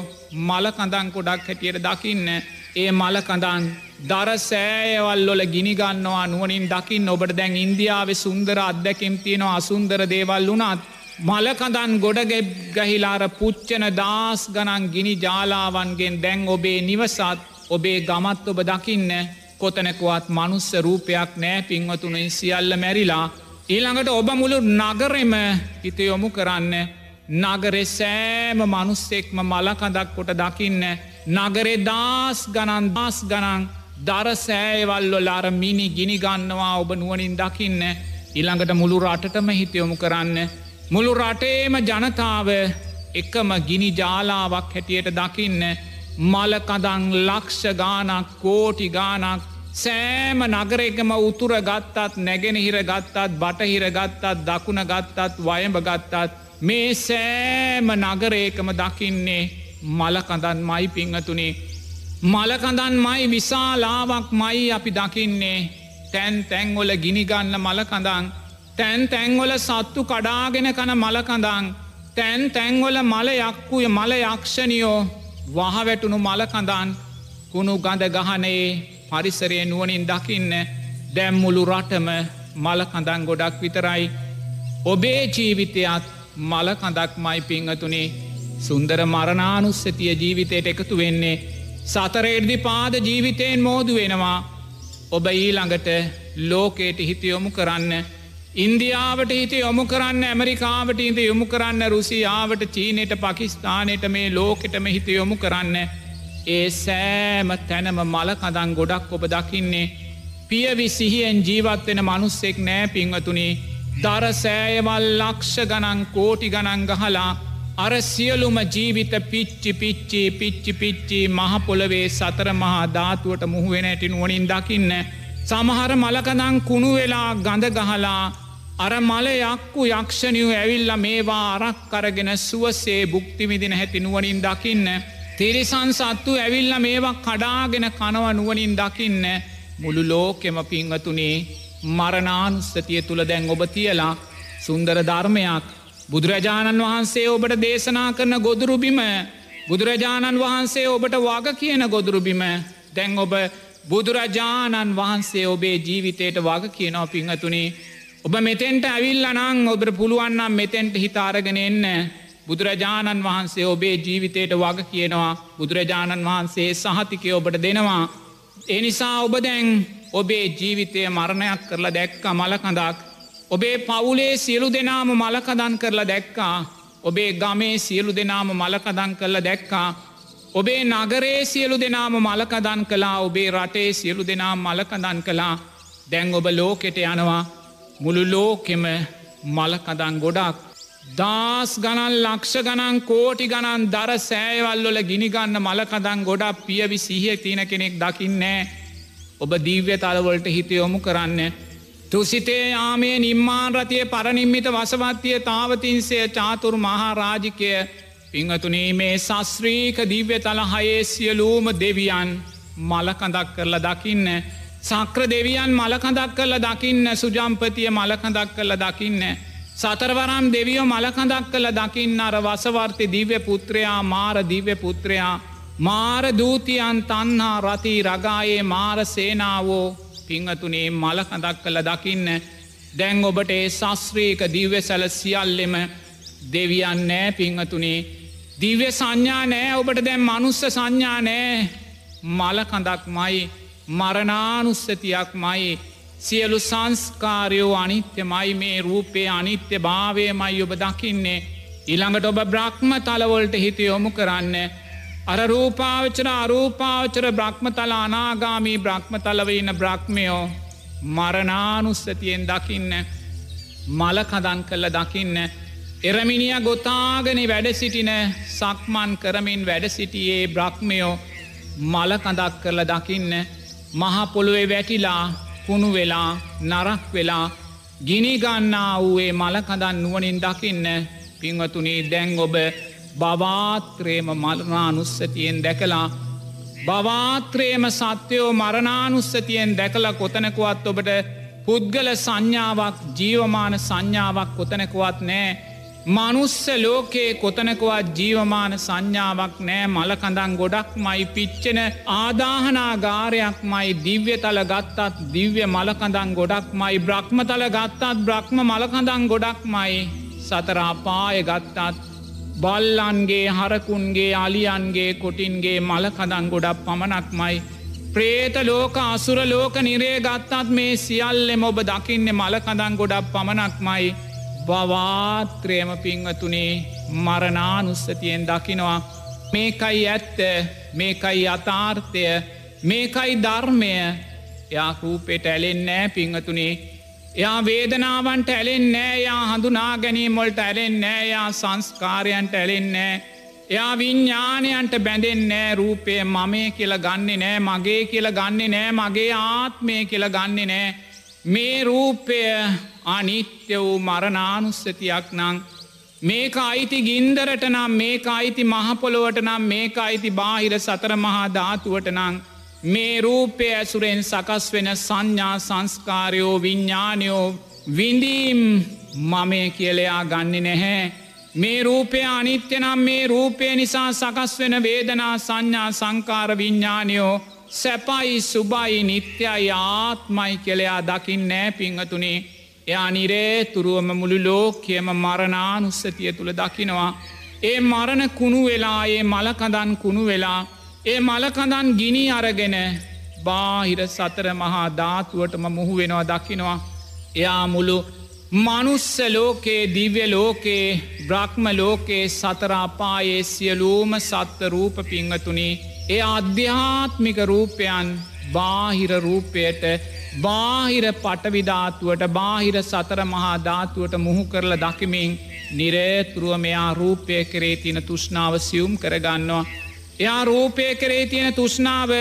මලකඳන් කොඩක් හැටියට දකින්න ඒ මලකඳන් දර සෑයවල්ලොල ගිනිගන්නවා නුවනින් දකිින් ඔබට දැන් ඉන්දියාව සුන්දර අත්දැකෙම් තියෙනවා අසුන්දර දේවල් වුණත් මලකඳන් ගොඩගෙබ් ගහිලාර පුච්චන දස් ගනන් ගිනි ජාලාවන්ගෙන් දැන් ඔබේ නිවසත් ඔබේ ගමත් ඔබ දකින්න කොතනකුවත් මනුස්ස රූපයක් නෑ පින්වතුනින් සියල්ල මැරිලා. ඊළඟට ඔබ මුළු නගරෙම හිත යොමු කරන්න. නගරෙ සෑම මනුස්සෙක්ම මලකඳක් කොට දකින්න. නගරේ දස් ගණන් දස් ගණන් දර සෑයවල්ලො අර මිනි ගිනි ගන්නවා ඔබ නුවනින් දකින්න. ඉළඟට මුළු රටටම හිතයොමු කරන්න. මුළු රටේම ජනතාව එකම ගිනි ජාලාවක් හැටියට දකින්න. මලකදං ලක්ෂ ගානක් කෝටි ගානක් සෑම නගරෙකම උතුර ගත්තත් නැගෙනහිර ගත්තත් බටහිර ගත්තත් දකුණ ගත්තත් වයඹ ගත්තත් මේ සෑම නගරේකම දකින්නේ මලකඳන් මයි පිංහතුනේ. මලකඳන් මයි විශාලාවක් මයි අපි දකින්නේ. තැන් තැංගොල ගිනිගන්න මලකඳං තැන් තැංගොල සත්තු කඩාගෙන කන මලකඳං තැන් තැංගොල මල යක්කුය මල යක්ෂණියෝ. වහවැටුණු මලකඳන් කුණු ගඳ ගහනයේ පරිසරය නුවනින් දකින්න. දැම්මුළු රටම මලකඳන් ගොඩක් විතරයි. ඔබේ ජීවිතයත් මලකඳක් මයි පිංහතුනේ. සුන්දර මරණානුස්සතිය ජීවිතයට එකතු වෙන්නේ. සතරෙර්දි පාද ජීවිතයෙන් මෝදු වෙනවා ඔබ ඊළඟට ලෝකයට හිතයොමු කරන්න ඉන්දියාවට හිත යොමු කරන්න ඇමරිකාවට ඉද යොමු කරන්න රුසියාවට චීනයට පකිස්ථානයට මේ ලෝකෙටම හිත යොමු කරන්න. ඒ සෑම තැනම මලකදන් ගොඩක් ඔබ දකින්නේ. පියවි සිහියෙන් ජීවත්වෙන මනුස්සෙක් නෑ පිංවතුනි දර සෑයවල් ලක්ෂ ගනන් කෝටි ගණන් ගහලා අර සියලුම ජීවිත පිච්චි පිච්චි පිච්චි පිච්චි මහපොළවේ සතර මහා ධාතුවට මුහුවෙන ඇටි නුවනින් දකින්න. සමහර මලකදං කුණු වෙලා ගඳ ගහලා අර මල යක්කු යක්ෂණයු ඇවිල්ල මේවා අරක් කරගෙන සුවසේ බුක්තිවිදින හැති නුවනින් දකින්න. තිරිසන් සත්තු ඇවිල්ල මේවා කඩාගෙන කනව නුවනින් දකින්න මුළු ලෝකෙම පිංහතුනේ මරණානුස්සතිය තුළ දැන් ඔබ තියලා සුන්දර ධර්මයක් බුදුරජාණන් වහන්සේ ඔබට දේශනා කරන ගොදුරුබිම බුදුරජාණන් වහන්සේ ඔබට වග කියන ගොදුරුබිම දැන් ඔබ බුදුරජාණන් වහන්සේ ඔබේ ජීවිතයට වග කියනව පිංහතුනේ ඔබ මෙතෙන්ට ඇවිල් අනං ඔබට පුළුවන්නම් මෙතෙන්ට හිතාරගෙන එන්න බුදුරජාණන් වහන්සේ ඔබේ ජීවිතයට වග කියනවා බුදුරජාණන් වහන්සේ සහතිකය ඔබට දෙනවා. එනිසා ඔබ දැන් ඔබේ ජීවිතය මරණයක් කරලා දැක්ක මලකඳක්. ඔබේ පවුලේ සියලු දෙනාම මලකදන් කරලා දැක්කා. ඔබේ ගමේ සියලු දෙනාම මලකදන් කරලා දැක්කා. ඔබේ නගරේ සියලු දෙනාම මලකදන් කලා ඔබේ රටේ සියලු දෙනාම් මලකදන් කලා දැන් ඔබ ලෝකෙට යනවා මුළු ලෝකෙම මලකදන් ගොඩක් දස් ගණන් ලක්ෂ ගණන් කෝටි ගණන් දර සෑවල්ලොල ගිනිගන්න මලකදන් ගොඩක් පියවි සිහිය තියෙන කෙනෙක් දකින්නේ. ඔබ දීව්‍ය තලවලට හිතයොමු කරන්න. තුසිතේ යාමේ නිම්මාන් රතිය පරනිම්මිත වසවත්තිය තාවතින්සේ චාතුරු මහාරාජිකය පිංහතුනේ මේ සස්්‍රීක දිව්‍ය තල හයේ සියලූම දෙවියන් මලකඳක් කරලා දකින්න. සක්‍ර දෙවියන් මලකඳක් කරලා දකින්න සුජම්පතිය මලකඳක් කරලා දකින්න. සතරවරම් දෙවියෝ මලකඳක් කළ දකින්න අර වසවර්ති දිව්‍ය පුත්‍රයා මාර දිව්‍ය පුත්‍රයා මාර දූතියන් තන්හා රති රගායේ මාර සේනාවෝ පිංහතුනේ මලකඳක් කළ දකින්න දැන් ඔබට ඒ ශස්ත්‍රීක දිව්‍ය සැල සියල්ලෙම දෙවියන් නෑ පිංහතුනේ දිව්‍ය සංඥා නෑ ඔබට දැම් මනුස්ස සංඥා නෑ මලකඳක් මයි මරණානුස්සතියක් මයි සියලු සංස්කාරයෝ අනිත්‍යමයි මේ රූපේ අනිත්‍ය භාවයමයි ඔබ දකින්නේ. ඉළඟට ඔබ බ්‍රහ්ම තලවොල්ට හිත යොමු කරන්න. අර රූපාවචර අරූපාවචර බ්‍රහ්මතල අනාගාමී බ්‍රහ්මතලවඉන්න බ්‍රහ්මයෝ මරණානුස්සතියෙන් දකින්න මලකදන් කල්ල දකින්න. එරමිනිිය ගොතාගෙන වැඩ සිටින සක්මන් කරමින් වැඩ සිටියේ බ්‍රහ්මයෝ මලකඳක් කරල දකින්න මහපොළුවේ වැටිලා කුණු වෙලා නරක් වෙලා ගිනිගන්නා වූයේ මලකදන් නුවනින් දකින්න පිංවතුනී දැන් ඔබ බවාත්‍රේම මරණානුස්සතියෙන් දැකලා බවාත්‍රේම සත්‍යයෝ මරණානුස්සතියෙන් දැකලා කොතනකුවත් ඔබට පුද්ගල සංඥාවක් ජීවමාන සංඥාවක් කොතනකුවත් නෑ මනුස්ස ලෝකයේ කොතනකවත් ජීවමාන සංඥාවක් නෑ මලකඳන් ගොඩක් මයි පිච්චෙන ආදාහනාගාරයක් මයි දිව්‍ය තල ගත්තත් දිව්‍ය මලකඳන් ගොඩක් මයි බ්‍රහ්මතල ගත්තත් බ්‍රහ්ම මලකඳන් ගොඩක් මයි සතරාපාය ගත්තත් බල්ලන්ගේ හරකුන්ගේ අලියන්ගේ කොටින්ගේ මලකදන් ගොඩක් පමණක් මයි ප්‍රේත ලෝක අසුර ලෝක නිරේ ගත්තත් මේ සියල්ලෙම ඔබ දකින්න මලකඳන් ගොඩක් පමණක් මයි බවාත්‍රයම පිංවතුනේ මරණානුස්සතියෙන් දකිනවා. මේකයි ඇත්ත මේකයි අතාර්ථය මේකයි ධර්මය. යා රූපෙට ඇලෙන්නෑ පිංහතුනේ එයා වේදනාවන්ට ඇලෙන් නෑ යා හඳුනා ගැනීමොල්ට ඇලෙන් නෑ යා සංස්කාරයන්ට ඇලෙන්නෑ එයා විඤ්ඥානයන්ට බැඳෙන්නෑ රූපය මමේ කියල ගන්නේ නෑ මගේ කියල ගන්නේ නෑ මගේ ආත්මය කියල ගන්නේ නෑ. මේ රූපය අනිත්‍ය වූ මරණානුස්සතියක් නං මේක අයිති ගින්දරට නම් මේක අයිති මහපොළොවට නම් මේක අයිති බාහිර සතර මහා ධාතුවට නං මේ රූපය ඇසුරෙන් සකස් වෙන සංඥා සංස්කාරයෝ විඤ්ඥානයෝ විඳීම් මමය කියලයා ගන්න නැහැ. මේ රූපය අනිත්‍ය නම් මේ රූපය නිසා සකස් වෙන වේදනා සංඥා සංකාර විඤ්ඥානයෝ සැපයි සුබයි නිත්‍යයි ආත්මයි කෙලයා දකිින් නෑ පිංහතුනේ එයා නිරේ තුරුවම මුළු ලෝකයම මරණානුස්සතිය තුළ දකිනවා. ඒ මරණ කුණු වෙලා ඒ මලකදන් කුණු වෙලා ඒ මලකදන් ගිනි අරගෙන බාහිර සතර මහා ධාතුවටම මුහු වෙනවා දකිනවා. එයා මුළු මනුස්ස ලෝකේ දිව්‍ය ලෝකේ බ්‍රහ්ම ලෝකේ සතරාපායේ සියලූම සත්ව රූප පිංහතුනි ඒ අධ්‍යාත්මික රූපයන් බාහිර රූපයට බාහිර පටවිධාතුවට බාහිර සතර මහා ධාතුවට මුහු කරල දකිමින් නිරේතුරුව මෙයා රූපය කරේ තින තුෂ්නාව සියුම් කරගන්නවා. එයා රූපය කරේ තියෙන තුෂ්නාව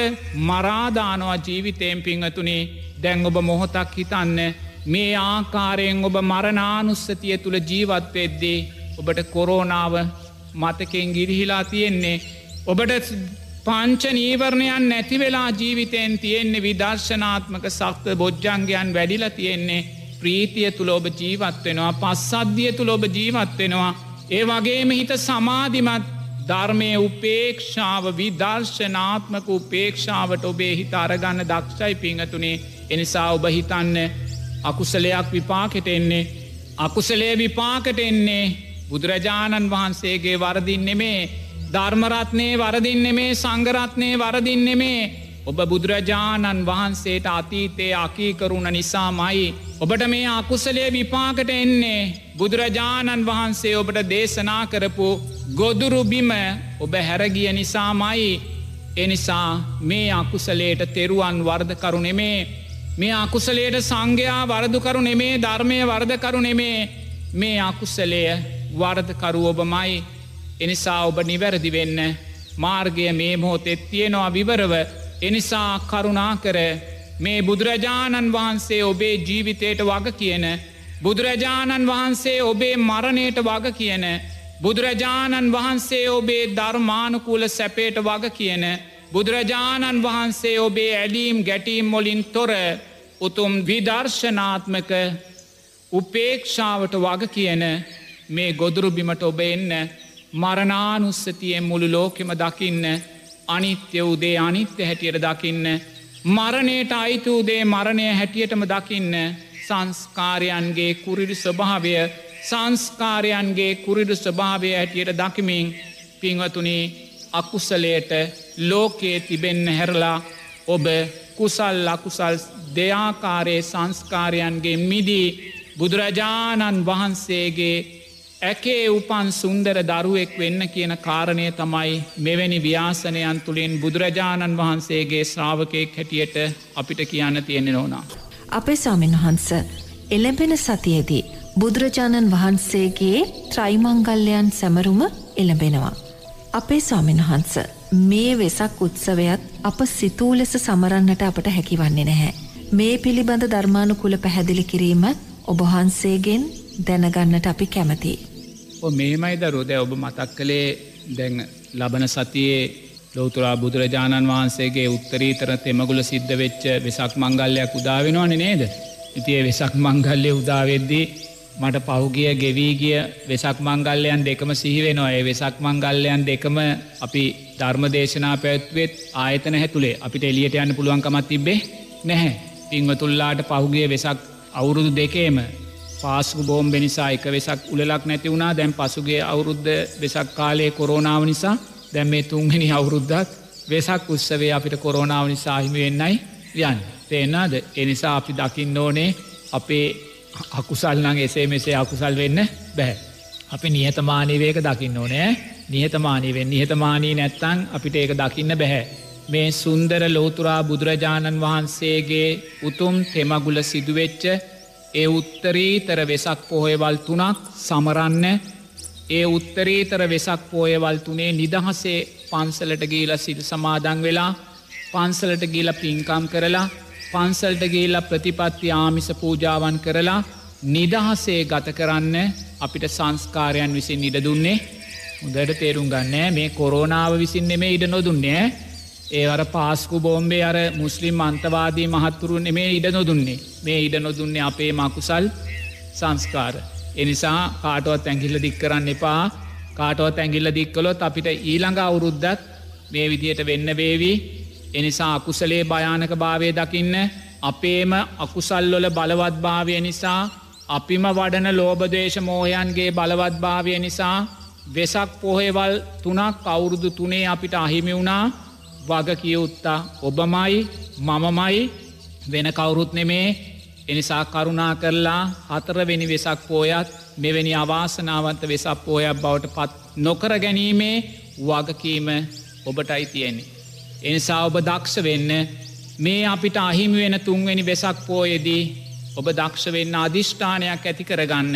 මරාදානවා ජීවිතයෙන් පිංහතුනේ දැන් ඔබ මොහොතක් හිතන්න මේ ආකාරයෙන් ඔබ මරණානුස්සතිය තුළ ජීවත්වෙද්දී ඔබට කොරෝනාව මතකෙන් ගිරිහිලා තියෙන්නේ. ඔබට පංච නීවරණයන් නැතිවෙලා ජීවිතයෙන් තියෙන්නේ විදර්ශනාත්මක සක්ත බොජ්ජංගයන් වැඩිලා තියෙන්නේ ප්‍රීතිය තුළ ඔබ ජීවත්වෙනවා පස්සද්ධිය තුළ ඔබ ජීවත්වෙනවා. ඒ වගේම හිත සමාධිමත් ධර්මය උපේක්ෂාව විදර්ශනාත්මක උපේක්ෂාවට ඔබේ හිත අරගන්න දක්ෂයි පිංහතුනේ. එනිසා ඔබ හිතන්න අකුසලයක් විපාකට එන්නේ. අකුසලේ විපාකට එන්නේ බුදුරජාණන් වහන්සේගේ වරදින් නෙමේ. ධර්මරත්නය වරදින්නෙමේ සංගරත්නය වරදින්නෙමේ ඔබ බුදුරජාණන් වහන්සේට අතීතයේ අකීකරුණ නිසාමයි. ඔබට මේ අකුසලේ විපාකට එන්නේ බුදුරජාණන් වහන්සේ ඔබට දේශනා කරපු ගොදුරුබිම ඔබ හැරගිය නිසාමයි. එනිසා මේ අකුසලේට තෙරුවන් වර්ධකරු නෙමේ මේ අකුසලේට සංඝයා වරදුකරු නෙමේ ධර්මය වර්ධකරු නෙමේ මේ අකුසලය වර්ධකරු ඔබමයි එනිසා ඔබ නිවැරදි වෙන්න මාර්ගය මේ මොහොතෙත් තියෙනවා විවරව එනිසා කරුණා කර මේ බුදුරජාණන් වහන්සේ ඔබේ ජීවිතයට වග කියන බුදුරජාණන් වහන්සේ ඔබේ මරණයට වග කියන බුදුරජාණන් වහන්සේ ඔබේ ධර්මානුකූල සැපේට වග කියන බුදුරජාණන් වහන්සේ ඔබේ ඇලීම් ගැටීම් මොලින් තොර උතුම් විදර්ශනාත්මක උපේක්ෂාවට වග කියන මේ ගොදුරුබිමට ඔබ එන්න මරණානුස්සතියෙන් මුළු ලෝකෙම දකින්න අනිත්‍ය වූදේ අනිත්‍ය හැටියට දකින්න. මරණයට අයිතුූදේ මරණය හැටියටම දකින්න. සංස්කාරයන්ගේ කුරිරි ස්වභාවය සංස්කාරයන්ගේ කුරිඩු ස්වභාවය හැටියට දකිමින් පිංවතුනි අකුසලයට ලෝකයේ තිබෙන්න හැරලා ඔබ කුසල් ලකුසල් දෙයාකාරයේ සංස්කාරයන්ගේ මිදී බුදුරජාණන් වහන්සේගේ ඇකේ උපන් සුන්දර දරුවෙක් වෙන්න කියන කාරණය තමයි මෙවැනි ව්‍යාසනයන් තුළින් බුදුරජාණන් වහන්සේගේ ශ්‍රාවකයෙක් හැටියට අපිට කියන්න තියෙන්නේ නොනා. අපේ ස්වාමීන් වහන්ස එළඹෙන සතියේදී බුදුරජාණන් වහන්සේගේ ත්‍රයිමංගල්ලයන් සැමරුම එළඹෙනවා. අපේ ස්වාමීන් වහන්ස මේ වෙසක් උත්සවයත් අප සිතූ ලෙස සමරන්නට අපට හැකිවන්නේ නැහැ. මේ පිළිබඳ ධර්මානුකුල පැහැදිලි කිරීම ඔබහන්සේගෙන් දැනගන්නට අපි කැමති. මේමයි දරුද ඔබ මතක් කළේ දැන් ලබන සතියේ ලෝතුරා බුදුරජාණන් වහන්සේගේ උත්තරීතර තෙමගුල සිද්ධ වෙච්ච වෙසක් මංගල්ලයක් උදාවෙනවාන නේද. ඉතිේ වෙසක් මංගල්ලය උදාවෙද්දී මට පහුගිය ගෙවීගිය වෙසක් මංගල්ලයන් දෙකම සිහිවෙනවා ඒ වෙසක් මංගල්ලයන් දෙකම අපි ධර්ම දේශනා පැත්වෙත් ආයතන හැතුළේ අපිට එලියට යන්න පුළුවන්කමත් තිබේ නැහැ. පිංවතුල්ලාට පහුගිය වෙසක් අවුරුදු දෙකේම පාසු බෝම් බෙනිසා එක වෙසක් උලක් නැති වුණා. දැන් පසුගේ අවුරුද්ධ වෙසක් කාලයේ කොරෝනාව නිසා දැම් මේ තුන්ගනි අවුරුද්ධත් වෙසක් උත්සවේ අපිට කොරෝනාව නිසා හිමි වෙන්නයි යන් තේෙන්නාද එනිසා අපි දකින්න ඕනේ අපේ අකුසල් නං එසේ මෙසේ අකුසල් වෙන්න බැහැ. අපි නිහතමානීවේක දකින්න ඕනෑ නිහතමානීවෙන් නිහතමානී නැත්තං අපිට ඒක දකින්න බැහැ. මේ සුන්දර ලෝතුරා බුදුරජාණන් වහන්සේගේ උතුම් තෙමගුල සිදුවෙච්ච ඒ උත්තරීතර වෙසක් පොහොයවල් තුනක් සමරන්න ඒ උත්තරීතර වෙසක් පෝයවල් තුනේ නිදහසේ පන්සලට ගීල සිල් සමාදං වෙලා පන්සලට ගීල පින්කම් කරලා පන්සල්ට ගේල්ල ප්‍රතිපත්ති ආමිස පූජාවන් කරලා නිදහසේ ගත කරන්න අපිට සංස්කාරයන් විසින් ඉඩ දුන්නේ. හොදට තේරුම් ගන්නෑ මේ කොරෝනාව විසින් නෙමේ ඉඩ නොදුන්නේ ඒවර පාස්කු බෝම්බේ අර මුස්ලිම් අන්තවාදී මහත්තුරු නෙමේ ඉඩ නොදුන්නේ. මේ ඉඩ නොදුන්නේ අපේ මකුසල් සංස්කාර. එනිසා කාටුවත් ඇැගිල්ල දික් කරන්න එපා. කාටුවත් ඇගිල්ල දික්කලොත් අපිට ඊළඟ අවුරුද්ධත් මේ විදියට වෙන්න වේවී. එනිසා අකුසලේ භයානක භාවය දකින්න අපේම අකුසල්ලොල බලවත් භාවය නිසා අපිම වඩන ලෝබදේශ මෝහයන්ගේ බලවත් භාවය නිසා වෙසක් පොහෙවල් තුනක් අවුරුදු තුනේ අපිට අහිමි වුණා. වග කියවුත්තා ඔබමයි මමමයි වෙන කවුරුත් නෙමේ. එනිසා කරුණා කරලා හතරවෙනි වෙසක් පෝයත් මෙවැනි අවාසනාවන්ත වෙසක් පෝයක් බවට පත් නොකර ගැනීමේ වගකීම ඔබටයි තියෙන්නේ. එනිසා ඔබ දක්ෂ වෙන්න මේ අපිට අහිමි වෙන තුන්වෙනි වෙසක් පෝයේදී ඔබ දක්ෂ වෙන්න අධිෂ්ඨානයක් ඇති කරගන්න.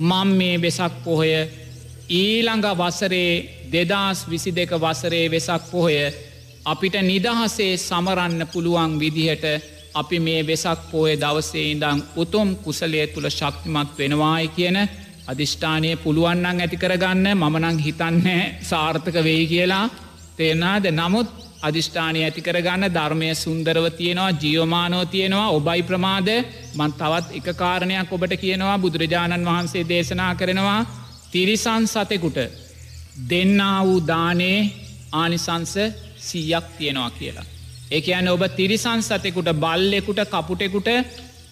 මං මේ වෙසක් පොහොය ඊළඟ වසරේ දෙදස් විසි දෙක වසරේ වෙසක් පොහොය අපිට නිදහසේ සමරන්න පුළුවන් විදිහට අපි මේ වෙසක් පෝය දවසේ ඉඳං උතුම් කුසලය තුළ ශක්තිමත් වෙනවායි කියන අධිෂ්ඨානය පුළුවන්නන් ඇති කරගන්න. මමනං හිතන්නේ සාර්ථක වෙයි කියලා තේනාද නමුත් අධිෂ්ඨානය ඇති කරගන්න ධර්මය සුන්දරව තියෙනවා ජියෝමානෝ තියෙනවා. ඔබයි ප්‍රමාද. මන් තවත් එක කාරණයක් ඔබට කියනවා. බුදුරජාණන් වහන්සේ දේශනා කරනවා තිරිසන් සතෙකුට දෙන්නා වූ දානේ ආනිසංස සීයක් තියෙනවා කියලා. එක ඇන ඔබ තිරිසන් සතෙකුට බල්ලෙකුට කපුටෙකුට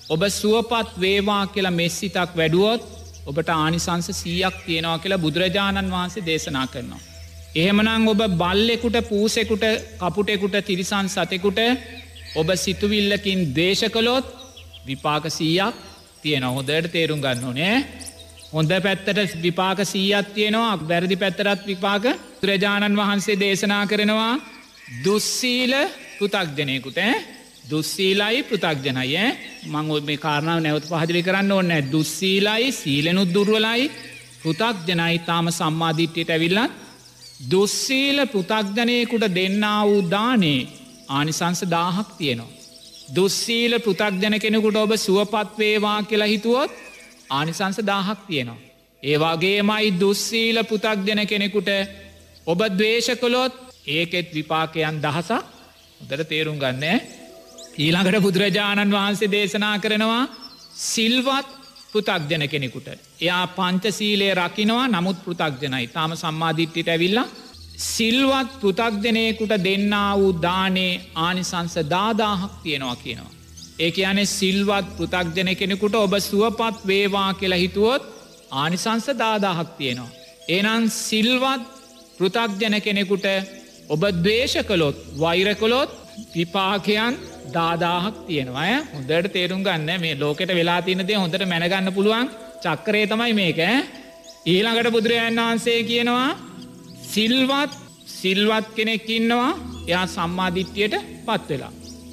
ඔබ සුවපත් වේවා කියලා මෙස්සිතක් වැඩුවොත් ඔබට ආනිසංස සීයක් තියෙනවා කියලා බුදුරජාණන් වහන්සේ දේශනා කරනවා. එහෙමනං ඔබ බල්ලෙකුට පූසෙකුට කපුටෙකුට තිරිසන් සතෙකුට ඔබ සිතුවිල්ලකින් දේශකලොත් විපාක සීයක් තියෙන හොදට තේරුම් ගන්න ඕනේ හොඳ පැත්තට විපාක සීයත් තියෙනවා වැරදි පැත්තරත් විපාක ත්‍රජාණන් වහන්සේ දේශනා කරනවා දුස්සීල පෘතක්ජනයකුට දුස්සීලයි පෘතක්ජනය මං මේ කාරණාව නැවත පහදිලි කරන්න ඕන්න දුස්සීලයි සීලනුත් දුර්වලයි පෘතක්ජනයි තාම සම්මාධිට්්‍යයට ඇවිල්ලත් දුස්සීල පෘතක්ජනයකුට දෙන්නා වූ දානේ ආනිසංස දාහක් තියෙනවා. දුස්සීල පෘතක්ජන කෙනෙකුට ඔබ සුවපත්වේවා කියලා හිතුවොත් ආනිසංස දාහක් තියෙනවා. ඒවාගේමයි දුස්සීල පෘතක්ජන කෙනෙකුට ඔබ දවේශකොලොත් ඒකෙත් විපාකයන් දහසක් උදර තේරුම් ගන්න ඊළඟට බුදුරජාණන් වහන්සේ දේශනා කරනවා සිල්වත් පෘතක්ජන කෙනෙකුට. එයා පංචසීලේ රකිනවා නමුත් පෘතක්ජනයි තාම සම්මාධිට්ටිට ඇවිල්ලා සිල්වත් පෘතක්ජනයකුට දෙන්නා වූ දානේ ආනිසංස දාදාහක් තියෙනවා කියනවා. ඒක යනේ සිල්වත් පෘතක්ජන කෙනෙකුට ඔබ සුවපත් වේවා කියලා හිතුවොත් ආනිසංස දාදාහක් තියෙනවා. එනන් සිල්වත් පෘතක්ජන කෙනෙකුට ඔබ දවේශ කළොත් වෛරකොලොත් විපාකයන් දාදාහක් තියෙනවා හොඳට තේරුම් ගන්න මේ ලෝකට වෙලා තියනදේ හොඳට මැනගන්න පුළුවන් චක්කරේ තමයි මේක ඊළඟට බුදුරජාන් වහන්සේ කියනවා සිල්වත් සිල්වත් කෙනෙක් ඉන්නවා එයා සම්මාධිත්‍යයට පත් වෙලා.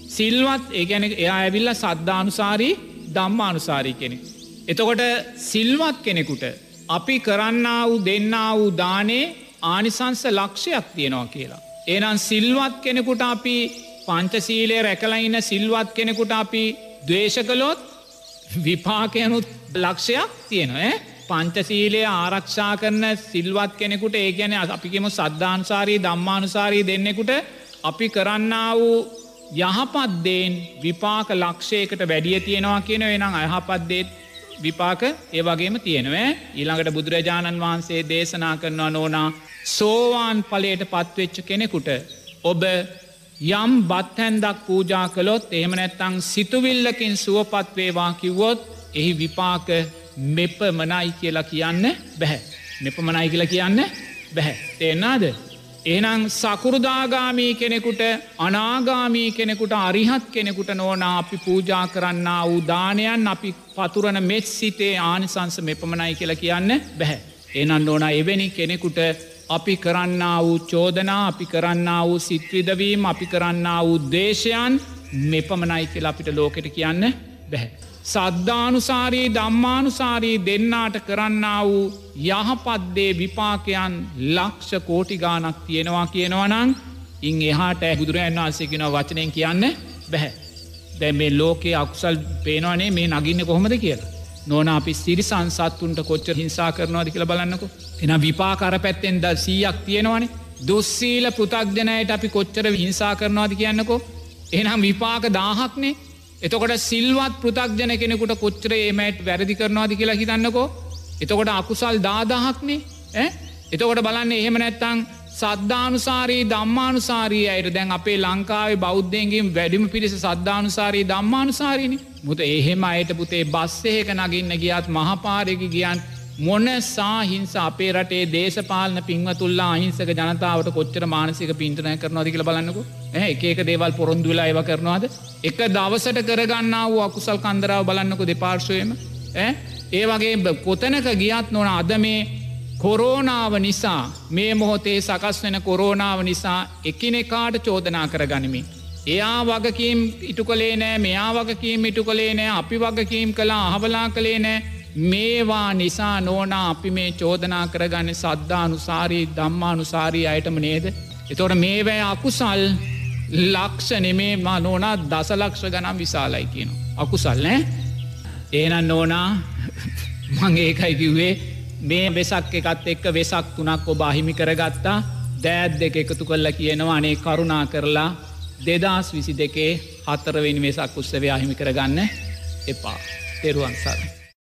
සිල්වත් ඒගැන එයා ඇවිල්ල සද්ධානුසාරී දම්මානුසාරී කෙනෙක්. එතකොට සිල්වත් කෙනෙකුට අපි කරන්න වූ දෙන්න වූ දානේ ආනිසංස ලක්ෂයක් තියෙනවා කියලා. ඒනම් සිල්වත් කෙනෙකුට අපි පංචසීලය රැකලයින්න සිල්වත් කෙනෙකුට අපි දවේශකලොත් විපාකයනුත් ලක්ෂයක් තියෙනවා පංචසීලය ආරක්ෂා කරන සිල්වත් කෙනෙකුට ඒ ගැන අපිකෙම සද්ධාන්සාරී දම්මානුසාරී දෙන්නෙකුට අපි කරන්න වූ යහපත්දේෙන් විපාක ලක්ෂයකට වැඩිය තියෙනවා කියන එනම් අයහපත්දේත් විපාක ඒ වගේම තියෙනවෑ ඊළඟට බුදුරජාණන් වහන්සේ දේශනා කරනවා නෝනා සෝවාන් පලයට පත්වෙච්ච කෙනෙකුට ඔබ යම් බත්හැන්දක් පූජා කළොත් එහෙම නැත්තං සිතුවිල්ලකින් සුවපත්වේවා කිව්වොත් එහි විපාක මෙප මනයි කියලා කියන්න බැහැ. මෙපමනයි කියලා කියන්න බැහැ. තේෙන්නාද. එනම් සකුරුදාගාමී කෙනෙකුට අනාගාමී කෙනෙකුට අරිහත් කෙනෙකුට නෝනා අපි පූජා කරන්න වූ දානයන් අපි පතුරන මෙත් සිතේ ආනිසංස මෙපමණයි කියලා කියන්න බැහැ. එනන් ඕන එවැනි කෙනෙකුට අපි කරන්න වූ චෝදනා අපි කරන්න වූ සිත්විදවීම අපි කරන්න වූ දේශයන් මෙපමණයි කියලා අපිට ලෝකෙට කියන්න බැහැ. සද්ධානුසාරී දම්මානුසාරී දෙන්නාට කරන්න වූ යහපත්දේ විපාකයන් ලක්ෂ කෝටිගානක් තියෙනවා කියනවනං ඉන් එහාට බුදුරන් වහන්සේකෙන වචනයෙන් කියන්න බැහැ. දැ මේ ලෝකයේ අකුසල් පේනවනේ මේ නගින්න කොහොමද කියලා. නොන අපි සිරි සංසත්තුන්ට කොච්චර හිංසා කරනවාද කියල බලන්නකො. එන විපාකර පැත්තෙන් ද සීයක් තියෙනවනේ දුස්සීල පෘතක්ජනයට අපි කොච්චර හිංසා කරනවාද කියන්නකෝ. එනම් විපාක දාහක්නේ එතකොට සිල්වත් පෘතක්ජන කෙනෙකුට කොච්චර ඒමට වැරදි කරනවාද කියලා හිතන්නකෝ. එතකොට අකුසල් දාදාහක්නේ එතකොට බලන්න එහෙම නැත්තං සද්ධානුසාරී දම්මානුසාරී අයට දැන් අපේ ලංකාවේ බෞද්ධයන්ගින් වැඩිම පිරිස සද්ධානුසාරී දම්මානුසාරීනි මුත එහෙම අයට පුතේ බස්සයක නගින්න ගියත් මහපාරයක ගියන් මොන සාහිංස අපේ රටේ දේශපාලන පින්වතුල්ලා අහිංසක ජනතාවට කොච්චර මානසික පින්ටනය කරනවාද කියල බලන්නකු. එක දේවල් පොරොන්දු වෙලා ඒව කරනවාද? එක දවසට කරගන්න වූ අකුසල් කන්දරාව බලන්නකු දෙපාර්ශවයම. ඒ වගේ කොතනක ගියත් නොන අද මේ කොරෝනාව නිසා මේ මොහොතේ සකස් වෙන කොරෝනාව නිසා එකිනෙකාට චෝදනා කර ගනිමින්. එයා වගකීම් ඉටු කළේ නෑ මෙයා වගකීම් ඉටු කළේ නෑ අපි වගකීම් කලා අහවලා කළේ නෑ. මේවා නිසා නෝනා අපි මේ චෝදනා කරගන්න සද්ධානුසාරී දම්මානුසාරී අයටම නේද. එතොට මේවැය අකුසල් ලක්ෂ නෙමේ මා නෝනා දසලක්ෂ ගනම් විශාලයි කියන. අකුසල් නෑ ඒනන් නෝනා මං ඒකයි කිව්වේ මේ වෙසක් එකත් එක්ක වෙසක් තුනක් ඔබ අහිමි කරගත්තා දෑත් දෙක එකතු කොල්ල කියනවා අනේ කරුණා කරලා දෙදස් විසි දෙකේ හතරවෙනි වෙසක් උත්සවය අහිමි කරගන්න එපා තෙරුවන් සරයි.